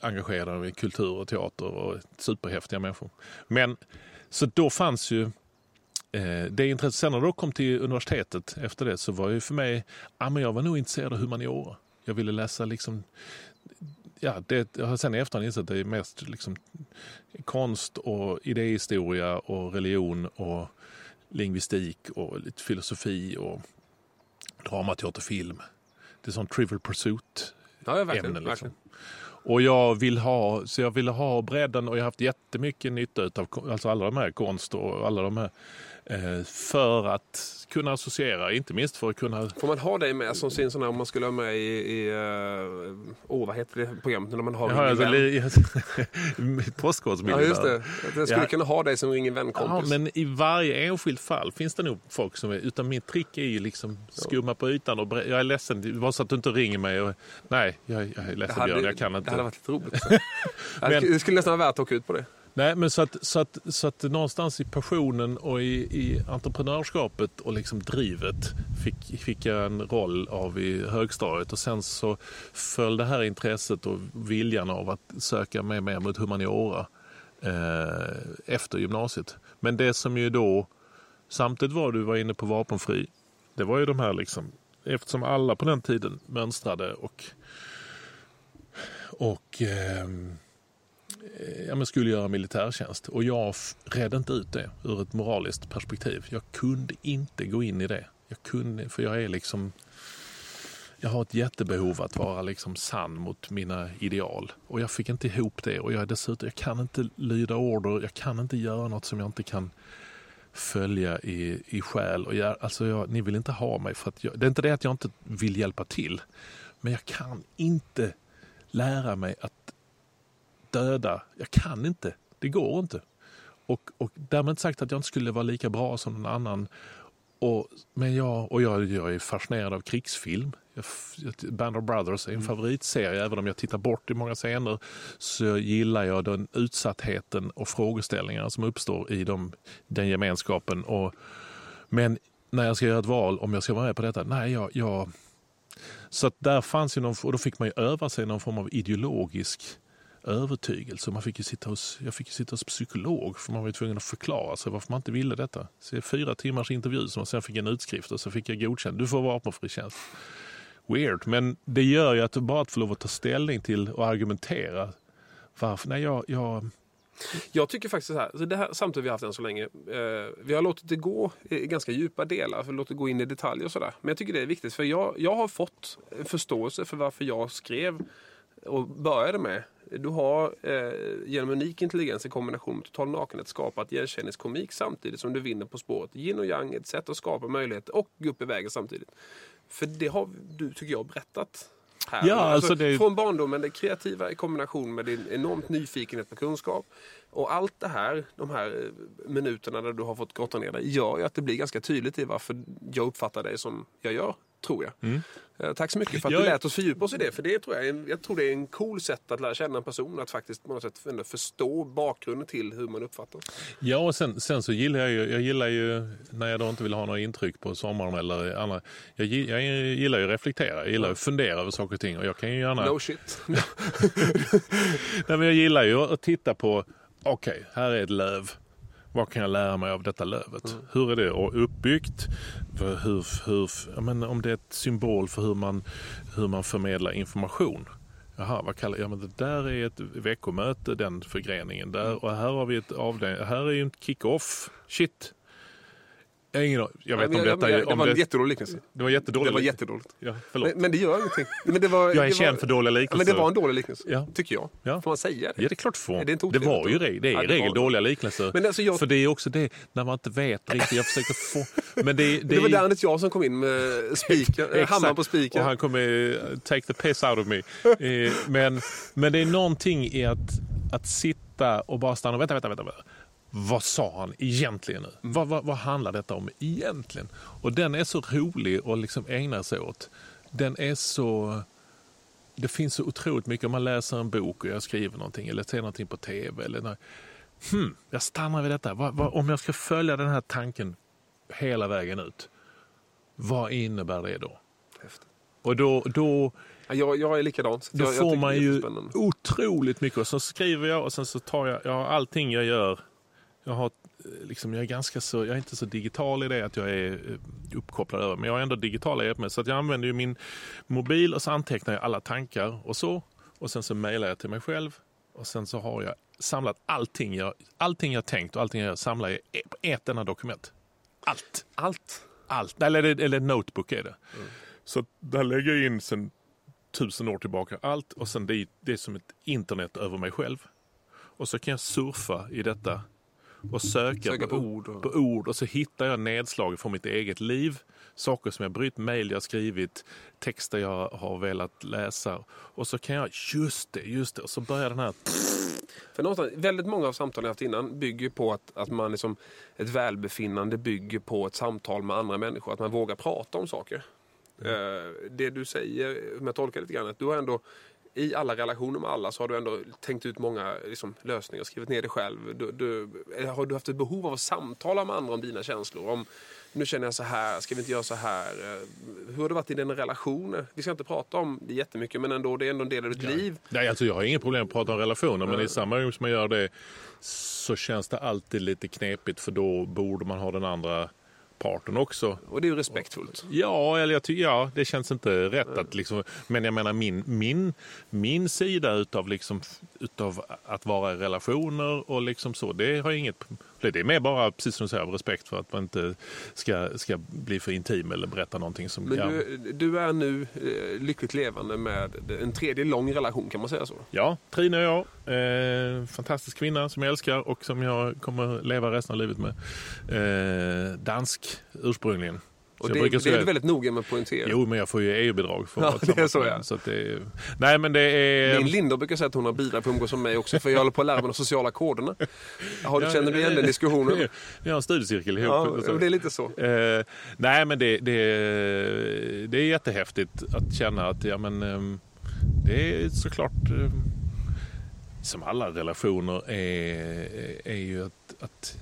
engagerade i kultur och teater och superhäftiga människor. Men så då fanns ju eh, det intresset. Sen när jag kom till universitetet efter det så var ju för mig, ja men jag var nog intresserad av humaniora. Jag ville läsa liksom, ja det, jag har sen i efterhand insett att det är mest liksom konst och idéhistoria och religion och lingvistik och lite filosofi och drama, teater, film. Det är sån trivial pursuit Ja, ja verkligen. ämnen. Liksom. Och jag vill ha, så jag ville ha bredden och jag har haft jättemycket nytta av alltså alla de här konst och alla de här för att kunna associera, inte minst för att kunna Får man ha dig med som sin sån här, om man skulle ha med i, i oh, vad heter det programmet när man har Jaha, Ring en alltså, vän? *laughs* Ja just det. Jag skulle Ja. kunna ha dig som Ring en Ja, vän-kompis. men i varje enskilt fall finns det nog folk som är, utan mitt trick är ju liksom skumma på ytan och jag är ledsen, det var så att du inte ringer mig och nej, jag, jag är ledsen Björn, jag kan det inte. hade varit lite roligt. *laughs* Men- Det skulle nästan vara värt att åka ut på det. Nej, men så att, så, att, så att någonstans i passionen och i, i entreprenörskapet och liksom drivet fick, fick jag en roll av i högstadiet och sen så föll det här intresset och viljan av att söka mig mer mot humaniora eh, efter gymnasiet. Men det som ju då, samtidigt var du var inne på vapenfri, det var ju de här liksom, eftersom alla på den tiden mönstrade och och eh, Eh, ja, men skulle göra militärtjänst. Och jag redde inte ut det ur ett moraliskt perspektiv. Jag kunde inte gå in i det. Jag kunde, för jag är liksom... Jag har ett jättebehov att vara liksom sann mot mina ideal. Och jag fick inte ihop det. Och jag dessutom, jag kan inte lyda order. Jag kan inte göra något som jag inte kan följa i, i själ och jag, Alltså jag, ni vill inte ha mig för att jag, det är inte det att jag inte vill hjälpa till. Men jag kan inte lära mig att döda. Jag kan inte. Det går inte. Och, och därmed inte sagt att jag inte skulle vara lika bra som någon annan. Och, men jag, och jag, jag är fascinerad av krigsfilm. Band of Brothers är en favoritserie. Även om jag tittar bort i många scener så gillar jag den utsattheten och frågeställningarna som uppstår i de, den gemenskapen. Och, men när jag ska göra ett val om jag ska vara med på detta, nej, jag, jag så där fanns ju någon, och då fick man ju öva sig någon form av ideologisk övertygelse. Man fick ju sitta hos, jag fick ju sitta hos psykolog för man var ju tvungen att förklara sig varför man inte ville detta. Så det är fyra timmars intervju som sen fick en utskrift och så fick jag godkänt. Du får vapenfri tjänst. Weird, men det gör ju att du bara får lov att ta ställning till och argumentera. Varför? Nej, jag, jag jag tycker faktiskt så här, så det här samtidigt vi har haft än så länge. Eh, vi har låtit det gå i ganska djupa delar, för låtit det gå in i detaljer och sådär. Men jag tycker det är viktigt, för jag, jag har fått förståelse för varför jag skrev och började med. Du har eh, genom unik intelligens i kombination med total nakenhet skapat igenkänningskomik samtidigt som du vinner På spåret. Yin och yang, ett sätt att skapa möjligheter och gå upp i vägen samtidigt. För det har du, tycker jag, berättat här. Ja, alltså, alltså det... Från barndomen, det kreativa i kombination med din enormt nyfikenhet på kunskap. Och allt det här, de här eh, minuterna där du har fått grotta ner dig, gör ju att det blir ganska tydligt i varför jag uppfattar dig som jag gör tror jag. Mm. Eh, tack så mycket för att jag... du lät oss fördjupa oss i det. För det tror jag, är jag tror det är en cool sätt att lära känna en person. Att faktiskt på något sätt förstå bakgrunden till hur man uppfattar. Ja, och sen, sen så gillar jag ju, jag gillar ju när jag då inte vill ha några intryck på sommaren eller andra. Jag, jag gillar ju att reflektera, jag gillar att fundera över saker och ting. Och jag kan ju gärna... No shit. *laughs* Nej, men jag gillar ju att titta på, okej, okay, här är ett löv. Vad kan jag lära mig av detta lövet? Mm. Hur är det uppbyggt? Hur, hur, men om det är ett symbol för hur man, hur man förmedlar information. Jaha, vad kallar, ja, men det där är ett veckomöte, den förgreningen där. Och här har vi ett avdelning, här är ju en kick-off. Shit, jag, ingen, jag vet ja, om detta... det var en jättedålig liknelse. Det var jättedåligt. Det var jättedåligt. Ja, men, men, det gör ingenting. Men det var, jag är känd för dåliga liknelser. men det var en dålig liknelse, ja. tycker jag. Ja. Får man säga det? Ja, det är klart får. Är det, det var ju det. Det är i regel var... dåliga liknelser. Men alltså jag... För det är också det, när man inte vet riktigt. Jag försöker få... Men det, det, det var där Anders jag som kom in med spiken, hammaren på spiken. Och han kom med take the piss out of me. Eh, men, men det är någonting i att, att sitta och bara stanna och vänta, vänta, vänta vad sa han egentligen nu? Vad, vad, vad, handlar detta om egentligen? Och den är så rolig att liksom ägna sig åt. Den är så... Det finns så otroligt mycket. Om man läser en bok och jag skriver någonting eller ser någonting på tv. Eller när, hmm, jag stannar vid detta. Vad, om jag ska följa den här tanken hela vägen ut. Vad innebär det då? Häftigt. Och då, då jag, jag är likadant. Då jag, får man ju otroligt mycket. Och så skriver jag och sen så tar jag, jag allting jag gör jag, har, eh, liksom, jag, är ganska så, jag är inte så digital i det att jag är eh, uppkopplad över. Men jag har ändå digitala hjälpmedel. Så jag använder ju min mobil och så antecknar jag alla tankar och så. Och sen så mejlar jag till mig själv. Och sen så har jag samlat allting jag, allting jag tänkt och allting jag samlar i på ett enda dokument. Allt. Allt? Allt. Eller, eller notebook är det. Mm. Så där lägger jag in sen tusen år tillbaka allt och sen det, det är som ett internet över mig själv. Och så kan jag surfa i detta och söka, söka på, ord och... på ord och så hittar jag nedslag från mitt eget liv. Saker som jag brytt, mejl jag skrivit, texter jag har velat läsa. Och så kan jag, just det, just det. Och så börjar den här... *sniffs* För någonstans, väldigt många av samtalen jag haft innan bygger på att, att man liksom, ett välbefinnande bygger på ett samtal med andra människor. Att man vågar prata om saker. Mm. Det du säger, om jag tolkar lite grann, att du har ändå i alla relationer med alla så har du ändå tänkt ut många liksom, lösningar, skrivit ner det själv. Du, du, har du haft ett behov av att samtala med andra om dina känslor? Om nu känner jag så här, ska vi inte göra så här? Hur har det varit i dina relationer? Vi ska inte prata om det jättemycket men ändå, det är ändå en del av ditt ja. liv. Nej, alltså jag har inget problem att prata om relationer men i samma gång som man gör det så känns det alltid lite knepigt för då borde man ha den andra parten också. Och det är ju respektfullt. Ja, eller jag tycker, ja, det känns inte rätt att liksom, men jag menar min, min, min sida utav, liksom, utav att vara i relationer och liksom så, det har inget det är mer bara, precis som du säger, av respekt för att man inte ska, ska bli för intim eller berätta någonting som... Men du, du är nu eh, lyckligt levande med en tredje lång relation, kan man säga så? Ja, Trine och jag. Eh, fantastisk kvinna som jag älskar och som jag kommer leva resten av livet med. Eh, dansk ursprungligen. Och det, brukar det är du väldigt noga med att poängtera. Jo, men jag får ju EU-bidrag för Ja, det är så, ja. så att det är, Nej, men det är... Min Linda brukar säga att hon har bidrag för att umgås med mig också, för jag håller på att lära mig de sociala koderna. Har du, Ja, känner du igen den diskussionen? *laughs* Vi har en studiecirkel ihop. Ja, det är lite så. Eh, nej, men det, det, det är jättehäftigt att känna att ja, men, ehm, det är såklart ehm, som alla relationer är, är ju att, att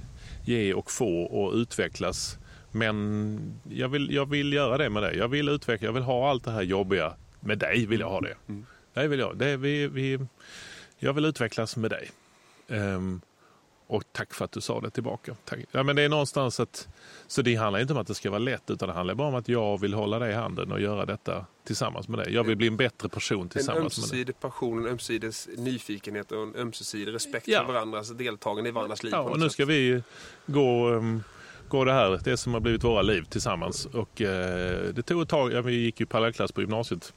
ge och få och utvecklas. Men jag vill, jag vill göra det med dig. Jag vill utveckla, jag vill ha allt det här jobbiga. Med dig vill jag ha det. Mm. Det vill jag. Det, vi, vi, jag vill utvecklas med dig. Ehm, och tack för att du sa det tillbaka. Tack. Ja, men det är någonstans att, så det handlar inte om att det ska vara lätt utan det handlar bara om att jag vill hålla dig i handen och göra detta tillsammans med dig. Jag vill bli en bättre person En tillsammans med dig. ömsesidig passion, en ömsesidig nyfikenhet och en ömsesidig respekt Ja. för varandras deltagande i varandras liv. Ja, och nu ska vi gå, um, gå det här, det som har blivit våra liv tillsammans. Och eh, det tog ett tag, ja, vi gick ju parallellklass på gymnasiet.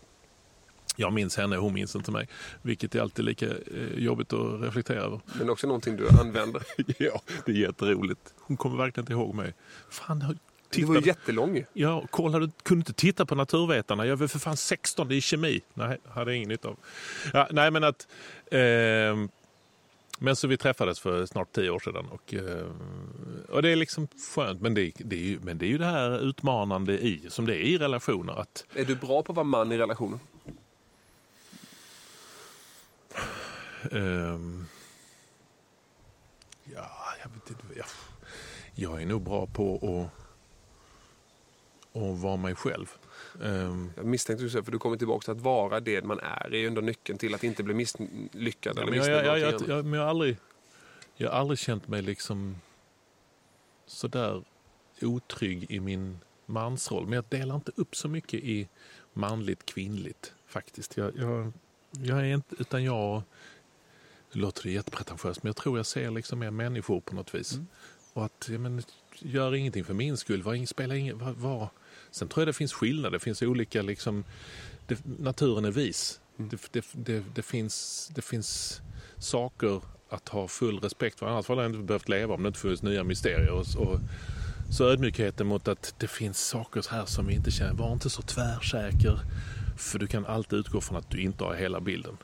Jag minns henne, hon minns inte mig. Vilket är alltid lika eh, jobbigt att reflektera över. Men också någonting du använder. *laughs* ja, det är jätteroligt. Hon kommer verkligen inte ihåg mig. Fan, Du var ju jättelång. Ja, kolla, du kunde inte titta på naturvetarna. Jag var för fan 16 i kemi. Nej, hade ingen nytta av. Ja, nej, men att... ehm, men så vi träffades för snart tio år sedan. Och, eh, och det är liksom skönt. Men det, det är ju, men det är ju det här utmanande i, som det är i relationer. Att, Är du bra på att vara man i relationen? ehm, ja, jag vet inte. Jag, jag är nog bra på att, att vara mig själv. Ehm, Jag misstänkte du för du kommer tillbaka till att vara det man är. Det är ju ändå nyckeln till att inte bli misslyckad Ja, eller men jag, jag, jag, jag, men jag, har aldrig, jag har aldrig känt mig liksom sådär otrygg i min mansroll. Men jag delar inte upp så mycket i manligt kvinnligt faktiskt. Jag, jag, jag är inte, utan jag, det låter jättepretentiöst, men jag tror jag ser liksom mer människor på något vis. Mm. Och att, ja, men, gör ingenting för min skull, var, spela ingen, var, var. Sen tror jag det finns skillnader, det finns olika liksom, det, naturen är vis. Mm. Det, det, det, det, finns, det finns saker att ha full respekt för. Annars hade jag inte behövt leva om det inte funnits nya mysterier. Och, och, så ödmjukheten mot att det finns saker här som vi inte känner. Var inte så tvärsäker. För du kan alltid utgå från att du inte har hela bilden.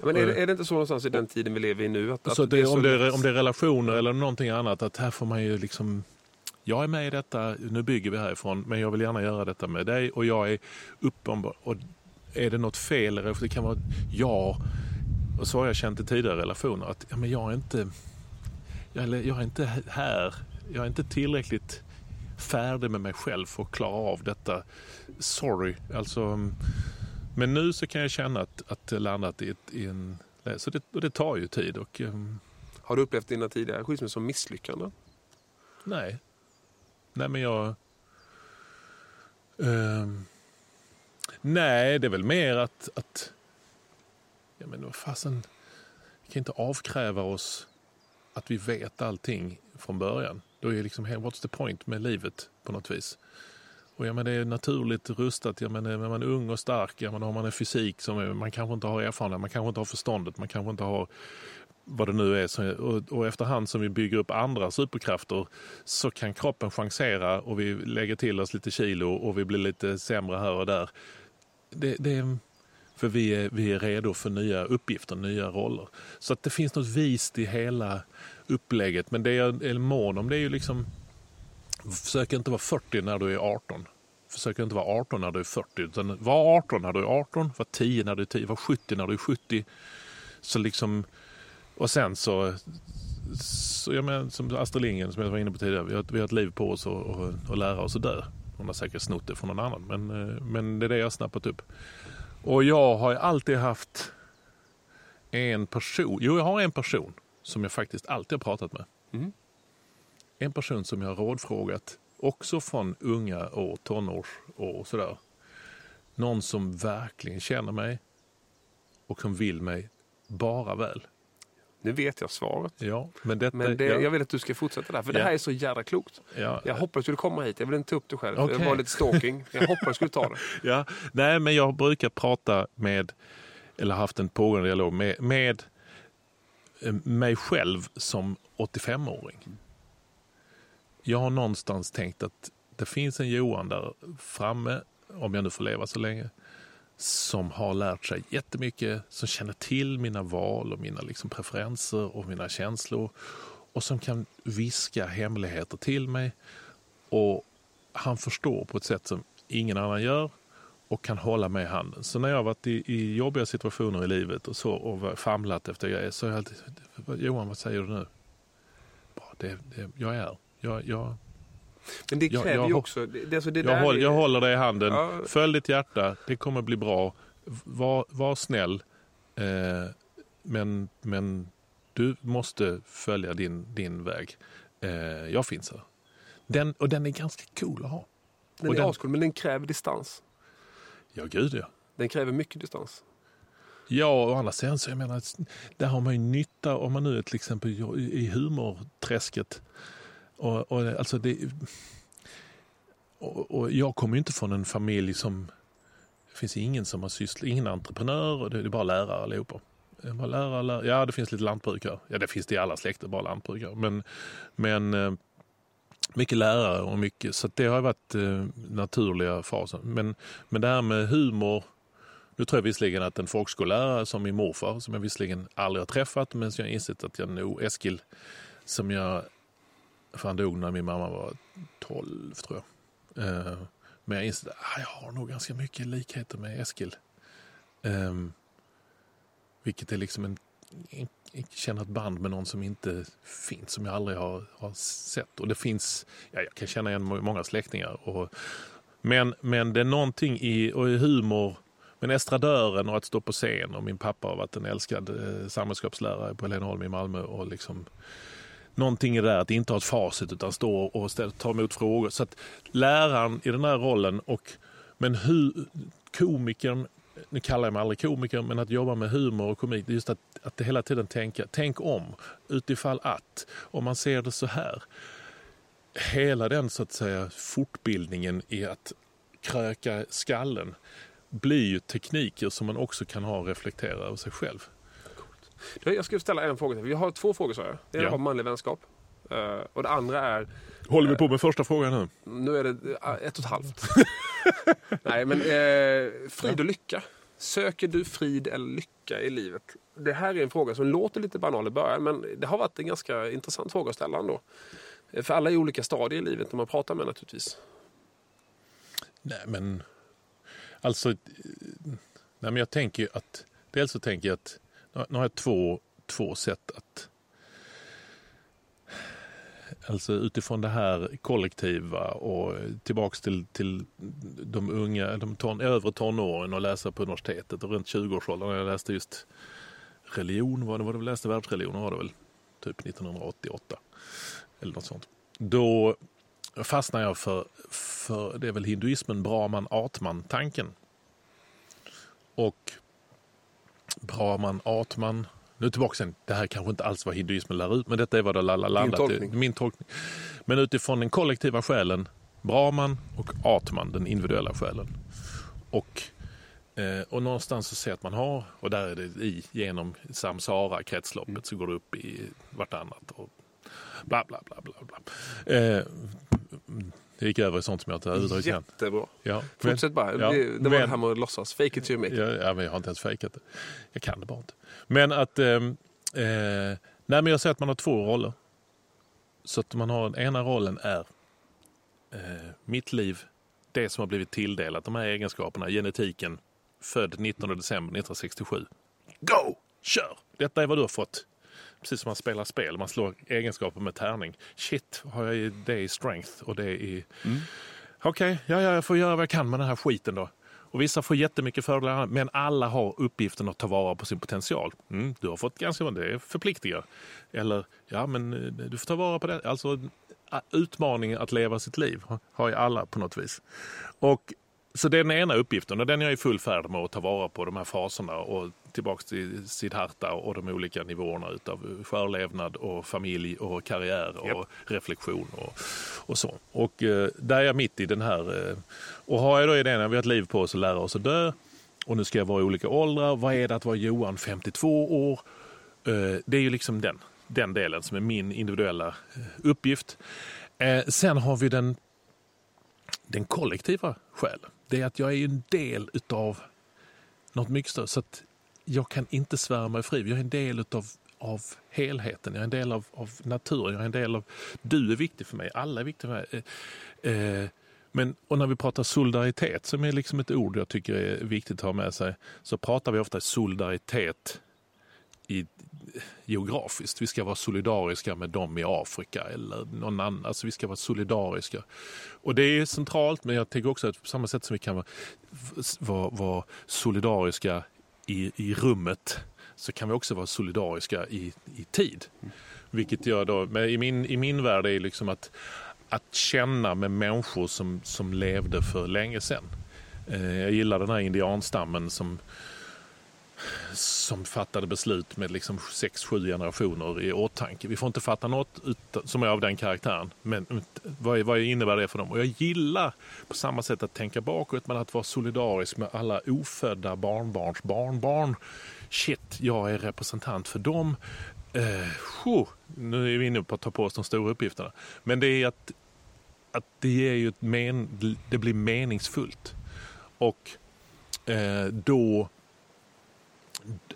Men är, det- är det inte så någonstans i den tiden vi lever i nu? Att, att det, är om, det är, om det är relationer eller någonting annat. Att här får man ju liksom... Jag är med i detta, nu bygger vi härifrån. Men jag vill gärna göra detta med dig. Och jag är uppenbar. Och är det något fel? Eller det kan vara ja. Och så har jag känt i tidigare relationer. Att ja, men jag är inte... Jag, eller jag är inte här. Jag är inte tillräckligt färdig med mig själv för att klara av detta. Sorry. Alltså, men nu så kan jag känna att, att det landat i, ett, i en... Så det, och det tar ju tid. Och, ehm, Har du upplevt dina tidigare skilsmässor som misslyckanden? nej. Nej, men jag... ehm, nej, det är väl mer att... att ja, men vad fasen... Vi kan inte avkräva oss att vi vet allting från början. Då är liksom, what's the point med livet på något vis? Och ja, men det är naturligt rustat. Ja, men är man ung och stark, ja, men har man en fysik som är, man kanske inte har erfarenhet, man kanske inte har förståndet, man kanske inte har vad det nu är. Och, och efterhand som vi bygger upp andra superkrafter så kan kroppen chansera och vi lägger till oss lite kilo och vi blir lite sämre här och där. Det, det, för vi är, vi är redo för nya uppgifter, nya roller. Så att det finns något vist i hela upplägget. Men det jag är mån om det är ju liksom Försök inte vara 40 när du är 18. Försök inte vara 18 när du är 40. Utan var 18 när du är 18, var 10 när du är 10, var 70 när du är 70. Så liksom, och sen så, så jag menar, som Astrid Lindgren som jag var inne på tidigare, vi har, vi har ett liv på oss att och, och lära oss att dö. Hon har säkert snott det från någon annan, men, eh, men det är det jag har snappat upp. Och jag har alltid haft en person, jo jag har en person som jag faktiskt alltid har pratat med. Mm. En person som jag har rådfrågat, också från unga år, tonårsår och sådär. Någon som verkligen känner mig och som vill mig bara väl. Nu vet jag svaret. Ja, men detta... Men det, ja, jag vill att du ska fortsätta där, för det Ja. här är så jävla klokt. ja, Jag hoppas du skulle komma hit. Jag vill inte ta upp det själv. Okej. Det var lite stalking. Jag hoppas du skulle ta det. *laughs* Ja, nej, men jag brukar prata med, eller haft en pågående dialog med, med eh, mig själv som 85-åring. Jag har någonstans tänkt att det finns en Johan där framme, om jag nu får leva så länge, som har lärt sig jättemycket, som känner till mina val och mina liksom preferenser och mina känslor och som kan viska hemligheter till mig. Och han förstår på ett sätt som ingen annan gör och kan hålla mig i handen. Så när jag har varit i, i jobbiga situationer i livet och så och famlat efter grejer så har jag alltid, Johan vad säger du nu? Det, det, jag är här. Jag, jag, men det kräver jag, ju också... Det, alltså det jag, håller, jag håller dig i handen. Ja. Följ ditt hjärta. Det kommer bli bra. Var, var snäll. Eh, men, men du måste följa din, din väg. Eh, jag finns här. Den, och den är ganska cool att ha. Den och är ascool, men den kräver distans. Ja, gud ja. Den kräver mycket distans. Ja, och andra sidan så jag menar, där har man ju nytta om man nu är till exempel i humorträsket. Och, och, alltså det, och, och jag kommer ju inte från en familj som... Det finns ingen som har sysslat, ingen entreprenör och det är bara lärare allihopa. Bara lärare, lärare. Ja, det finns lite lantbrukare. Ja, det finns det i alla släkter, bara lantbrukare. Men, men eh, mycket lärare och mycket, så det har varit eh, naturliga fasen. Men, men det här med humor, nu tror jag visserligen att en folkskollärare som min morfar, som jag visserligen aldrig har träffat, men som jag insett att jag nog, Eskil, som jag, för han dog när min mamma var 12 tror jag. Eh, men jag insåg att ah, jag har nog ganska mycket likheter med Eskil. Um, vilket är liksom en, en känna ett band med någon som inte finns, som jag aldrig har, har sett. Och det finns, ja, jag kan känna igen många släktingar. Och, men, men det är någonting i, och i humor, men estradören och att stå på scen och min pappa har varit en älskad eh, samhällskapslärare på Heleneholm i Malmö och liksom någonting i det där att inte ha ett facit utan stå och ställa, ta emot frågor. Så att läraren i den här rollen och men hur komikern nu kallar jag mig aldrig komiker, men att jobba med humor och komik, just att, att hela tiden tänka, tänk om, utifall att, om man ser det så här. Hela den så att säga fortbildningen i att kröka skallen blir ju tekniker som man också kan ha och reflektera över sig själv. Jag ska ställa en fråga till. Vi har två frågor sa jag. Det ena ja. var manlig vänskap. Uh, och det andra är... Håller vi på med första frågan nu? Nu är det uh, ett och ett halvt. *laughs* Nej, men uh, frid och lycka. Söker du frid eller lycka i livet? Det här är en fråga som låter lite banal i början, men det har varit en ganska intressant fråga att ställa ändå. För alla i olika stadier i livet när man pratar med naturligtvis. Nej, men alltså... Nej, men jag tänker ju att... Dels så tänker jag att nu har jag två, två sätt att Alltså utifrån det här kollektiva och tillbaks till, till de unga, de ton, övre tonåren och läsa på universitetet och runt 20-årsåldern. Jag läste just religion, var det vad du läste? Världsreligion var det väl? Typ 1988 eller något sånt. Då fastnade jag för, för det är väl hinduismen, Brahman-Atman-tanken. Och Brahman-Atman nu tillbaka sen, det här kanske inte alls var hinduismen lär ut, men detta är vad det har landat Min tolkning. Min tolkning. Men utifrån den kollektiva själen, Brahman och Atman, den individuella själen. Och, eh, och någonstans så ser att man har, och där är det i, genom samsara-kretsloppet mm. så går det upp i vartannat. Och bla bla bla bla. bla. Eh, det gick över i sånt som jag inte överhuvudtaget kan. Jättebra. Ja, Fortsätt bara. Ja, det, det var men, det här med att låtsas. Fake it till Ja, ja, men jag har inte ens fejkat det. Jag kan det bara inte. Men att... Eh, eh, nej, men jag säger att man har två roller. Så att man har den ena rollen är eh, mitt liv, det som har blivit tilldelat, de här egenskaperna, genetiken, född 19 december 1967. Go! Kör! Detta är vad du har fått. Precis som man spelar spel, man slår egenskaper med tärning. Shit, har jag det i strength och det i... Mm. Okej, okay, ja, ja, jag får göra vad jag kan med den här skiten då. Och vissa får jättemycket fördelar, men alla har uppgiften att ta vara på sin potential. Mm, du har fått ganska mycket, det förpliktigar. Eller, ja men eh, du får ta vara på det. Alltså utmaningen att leva sitt liv har ju alla på något vis. Och så det är den ena uppgiften och den är jag i full färd med att ta vara på de här faserna och tillbaks till Siddhartha och de olika nivåerna utav skörlevnad och familj och karriär och yep. reflektion och, och så. Och eh, där är jag mitt i den här. Eh, och har jag då idén att vi har ett liv på oss att lära oss att dö och nu ska jag vara i olika åldrar. Vad är det att vara Johan 52 år? Eh, det är ju liksom den, den delen som är min individuella eh, uppgift. Eh, sen har vi den den kollektiva själen. Det är att jag är en del utav något mycket större. Så att jag kan inte svära mig fri. Jag är en del utav av helheten, jag är en del av, av naturen, jag är en del av... Du är viktig för mig, alla är viktiga för mig. Eh, eh men, och när vi pratar solidaritet, som är liksom ett ord jag tycker är viktigt att ha med sig, så pratar vi ofta solidaritet i, geografiskt. Vi ska vara solidariska med dem i Afrika eller någon annan. Alltså vi ska vara solidariska. Och det är centralt, men jag tänker också att på samma sätt som vi kan vara, vara, vara solidariska i, i rummet så kan vi också vara solidariska i, i tid. Vilket jag då, men i, min, i min värld är liksom att, att känna med människor som, som levde för länge sedan. Eh, jag gillar den här indianstammen som, som fattade beslut med liksom sex, sju generationer i åtanke. Vi får inte fatta något som är av den karaktären. Men vad, vad innebär det för dem? Och jag gillar på samma sätt att tänka bakåt men att vara solidarisk med alla ofödda barnbarns barnbarn shit, jag är representant för dem. Eh, nu är vi inne på att ta på oss de stora uppgifterna. Men det är att, att det, ger ju ett men, det blir meningsfullt. Och eh, då...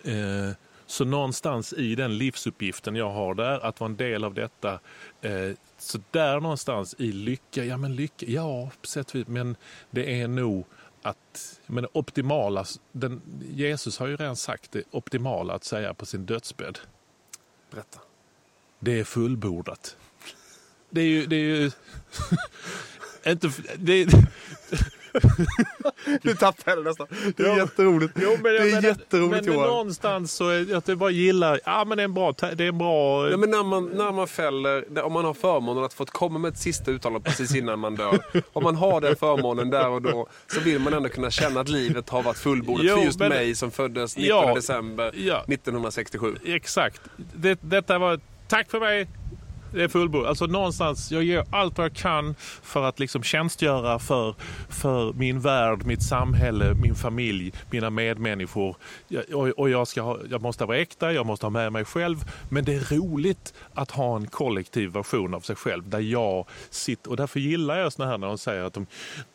Eh, så någonstans i den livsuppgiften jag har där, att vara en del av detta. Eh, så där någonstans i lycka, ja men lycka, ja, men det är nog att men optimala, den, Jesus har ju redan sagt det optimala att säga på sin dödsbädd. Berätta. Det är fullbordat. Det är ju... Det är ju *laughs* inte, det, *laughs* nu tappade jag det nästan. Det är jätteroligt. Jo, men, det är men, jätteroligt men, men någonstans så är jag att bara gillar, ja men det är en bra, det är en bra... Ja, men när man, när man fäller, om man har förmånen att få komma med ett sista uttalande precis innan man dör. *laughs* om man har den förmånen där och då så vill man ändå kunna känna att livet har varit fullbordat för just men, mig som föddes 19 ja, december ja, 1967. Exakt. Det, detta var, tack för mig det är fullbord. Alltså någonstans, jag gör allt vad jag kan för att liksom tjänstgöra för, för min värld, mitt samhälle, min familj, mina medmänniskor. Och, och jag, ska ha, jag måste vara äkta, jag måste ha med mig själv. Men det är roligt att ha en kollektiv version av sig själv där jag sitter. Och därför gillar jag såna här när de säger att de,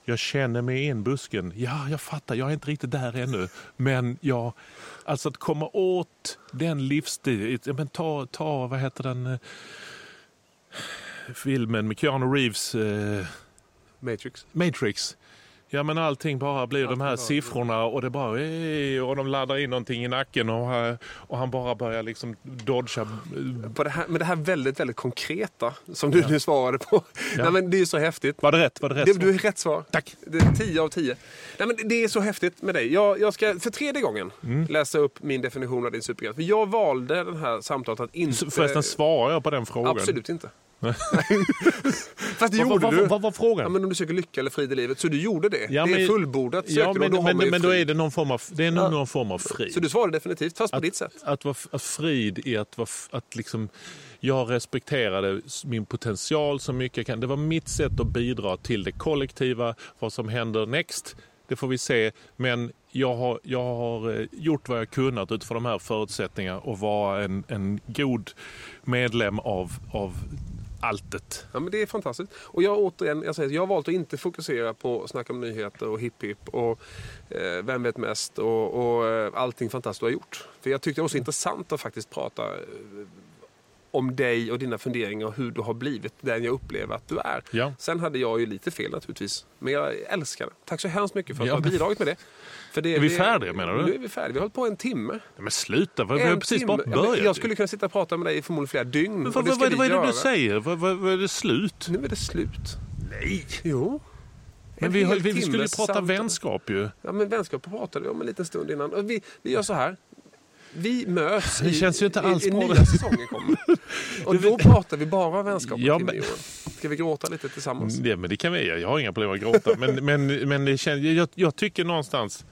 jag känner mig i en busken. Ja, jag fattar, jag är inte riktigt där ännu. Men jag, alltså att komma åt den livsstilen. ta, ta, vad heter den? Eh, filmen med Keanu Reeves. Eh, Matrix. Matrix. Ja men allting bara blir allting de här bara, siffrorna och det bara och de laddar in någonting i nacken och, och han bara börjar liksom dodga. På det här, med det här väldigt, väldigt konkreta som du ja. nu svarade på. Ja. Nej, men det är så häftigt. Var det rätt? Var det rätt det, du är rätt svar. Tack. Det är 10 av 10. Nej, men det är så häftigt med dig. Jag, jag ska för tredje gången mm. läsa upp min definition av din superhjälte. För jag valde den här samtalet att inte... Förresten svarar jag på den frågan? Absolut inte. *laughs* Fast det gjorde vad, du. Vad var frågan? Ja, men om du söker lycka eller frid i livet. Så du gjorde det. Ja, det är fullbordat. Ja, men, då, men, men då är det någon form av, det är ja. någon form av frid. Så du svarade definitivt, fast på att, ditt sätt. Att vara att frid i att, att liksom, jag respekterade min potential så mycket jag kan. Det var mitt sätt att bidra till det kollektiva. Vad som händer next, det får vi se. Men jag har, jag har eh, gjort vad jag kunnat utifrån de här förutsättningarna och vara en, en god medlem av, av alltet. Ja, men det är fantastiskt. Och jag, återigen, jag, säger, jag har valt att inte fokusera på snack om nyheter och hipp hipp och eh, vem vet mest och, och eh, allting fantastiskt du har gjort. För jag tyckte det var så mm. intressant att faktiskt prata eh, om dig och dina funderingar och hur du har blivit den jag upplever att du är. Ja. Sen hade jag ju lite fel naturligtvis. Men jag älskar det. Tack så hemskt mycket för att ja. du har bidragit med det. För det, är vi det, färdiga menar du? Nu är vi färdiga. Vi har hållit på en timme. Ja, men sluta, vi har precis timme. bara börjat. Ja, jag skulle kunna sitta och prata med dig i förmodligen flera dygn. Men vad, vad, vad, vad är det du säger? Vad, vad är det slut? Nu är det slut. Nej! Jo. Men vi, vi, vi skulle ju prata samtal. vänskap ju. Ja, men vänskap pratade vi om en liten stund innan. Vi, vi gör så här. Vi möts det känns ju inte alls i, i, nya säsongen kommer. *laughs* Och då pratar vi bara vänskap ja, men... Ska vi gråta lite tillsammans? Ja, men det kan vi. Jag har inga problem att gråta. men *laughs* men, men det känns, jag, jag tycker någonstans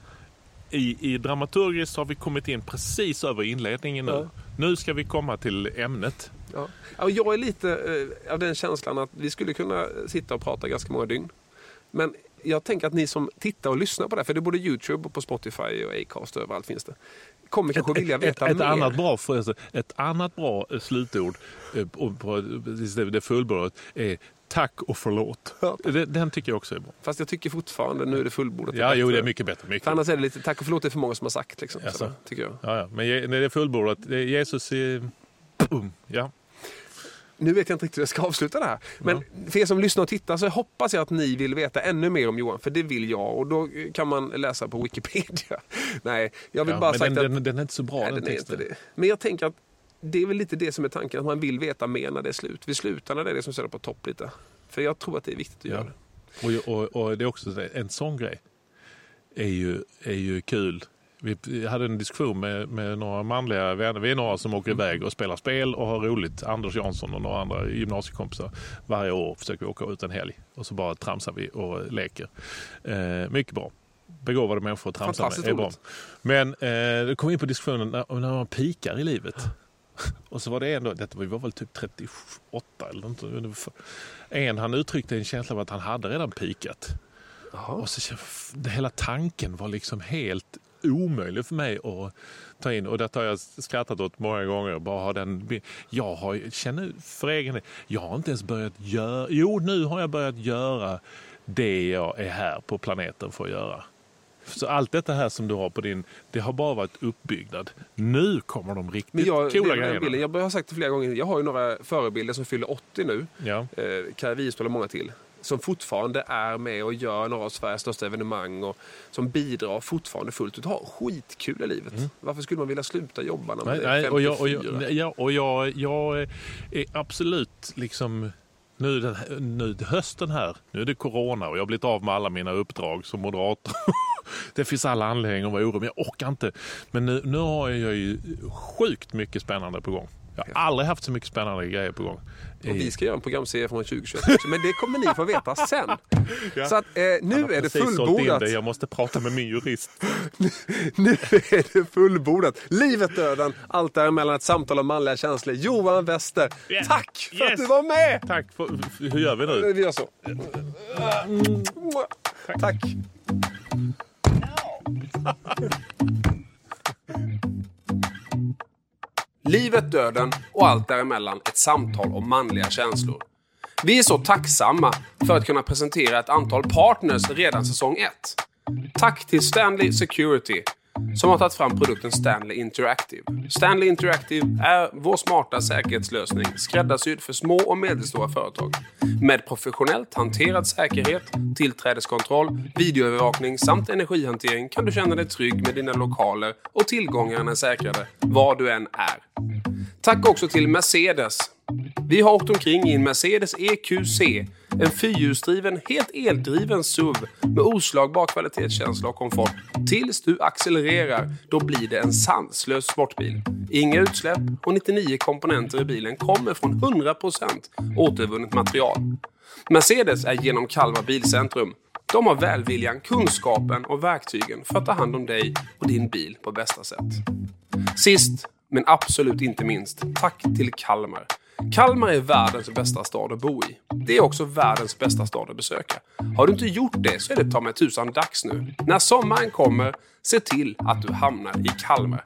i, i dramaturgiskt har vi kommit in precis över inledningen nu. Ja. Nu ska vi komma till ämnet. Ja. Jag är lite eh, av den känslan att vi skulle kunna sitta och prata ganska många dygn. Men jag tänker att ni som tittar och lyssnar på det här, för det är både Youtube och på Spotify och Acast och överallt finns det. Kommer kanske ett, vilja veta ett, ett mer. Annat bra, ett annat bra slutord eh, på det fullbordat är Tack och förlåt. Den, tycker jag också är bra. Fast jag tycker fortfarande nu är det fullbordat. Ja, jo, det är mycket bättre. Mycket. För annars är det lite, tack och förlåt det är för många som har sagt. Liksom, sådär, tycker jag. Ja, ja. Men när det är fullbordat, Jesus är... Um, ja. Nu vet jag inte riktigt hur jag ska avsluta det här. Men för er som lyssnar och tittar så hoppas jag att ni vill veta ännu mer om Johan. För det vill jag och då kan man läsa på Wikipedia. *laughs* Nej, jag vill ja, bara den, att... den, den är inte så bra Nej, den den texten. inte det. Men jag tänker att det är väl lite det som är tanken, att man vill veta mer när det är slut. Vi slutar när det är det som ställer på topp lite. För jag tror att det är viktigt att Ja. göra det. Och, och, och det är också så, en sån grej är ju, är ju kul. Vi hade en diskussion med, med några manliga vänner. Vi är några som åker iväg och spelar spel och har roligt. Anders Jansson och några andra gymnasiekompisar. Varje år försöker vi åka ut en helg och så bara tramsar vi och leker. Eh, mycket bra. Begåvade människor att tramsa med. Är bra. Men eh, det kom in på diskussionen när, när man pikar i livet. *laughs* Och så var det ändå, detta var vi var väl typ 38 eller något. En han uttryckte en känsla av att han hade redan pikat. Och så hela tanken var liksom helt omöjlig för mig att ta in. Och detta har jag skrattat åt många gånger. Bara ha den, jag har, känner för egen del, jag har inte ens börjat göra, jo nu har jag börjat göra det jag är här på planeten för att göra. Så allt detta här som du har på din, det har bara varit uppbyggnad. Nu kommer de riktigt Men jag, coola grejerna. jag har sagt det flera gånger. Jag har ju några förebilder som fyller 80 nu. Ja. Eh, Kaj Wierstöl och många till. Som fortfarande är med och gör några av Sveriges största evenemang och som bidrar fortfarande fullt ut. Har skitkul i livet. Varför skulle man vilja sluta jobba när man Mm. Nej, är nej, och 54? jag, och jag, ja, och jag, jag är absolut liksom nu, den, nu hösten här, nu är det corona och jag har blivit av med alla mina uppdrag som moderator. *laughs* det finns alla anledningar att vara orolig, men jag orkar inte. Men nu, nu har jag ju sjukt mycket spännande på gång. Jag har aldrig haft så mycket spännande grejer på gång. Och vi ska göra en programserie från 2021 också, men det kommer ni få veta sen. *laughs* Så att, eh, nu är det fullbordat. det. Jag måste prata med min jurist. *laughs* Nu är det fullbordat. Livet, döden, allt däremellan. Ett samtal om manliga känslor. Johan Wester, Yeah. tack för att Yes. du var med! Tack. För, hur gör vi nu? Vi gör så. Tack. Livet, döden och allt däremellan. Ett samtal om manliga känslor. Vi är så tacksamma för att kunna presentera ett antal partners redan säsong 1. Tack till Stanley Security som har tagit fram produkten Stanley Interactive. Stanley Interactive är vår smarta säkerhetslösning skräddarsydd för små och medelstora företag. Med professionellt hanterad säkerhet, tillträdeskontroll, videoövervakning samt energihantering kan du känna dig trygg med dina lokaler och tillgångarna är säkrade var du än är. Tack också till Mercedes. Vi har åkt omkring i en Mercedes EQC. En fyrhjulsdriven, helt eldriven SUV med oslagbar kvalitetskänsla och komfort. Tills du accelererar, då blir det en sanslös sportbil. Inga utsläpp och 99 komponenter i bilen kommer från 100% återvunnet material. Mercedes är genom Kalmar Bilcentrum. De har välviljan, kunskapen och verktygen för att ta hand om dig och din bil på bästa sätt. Sist, men absolut inte minst, tack till Kalmar. Kalmar är världens bästa stad att bo i. Det är också världens bästa stad att besöka. Har du inte gjort det så är det ta mig tusan dags nu. När sommaren kommer, se till att du hamnar i Kalmar.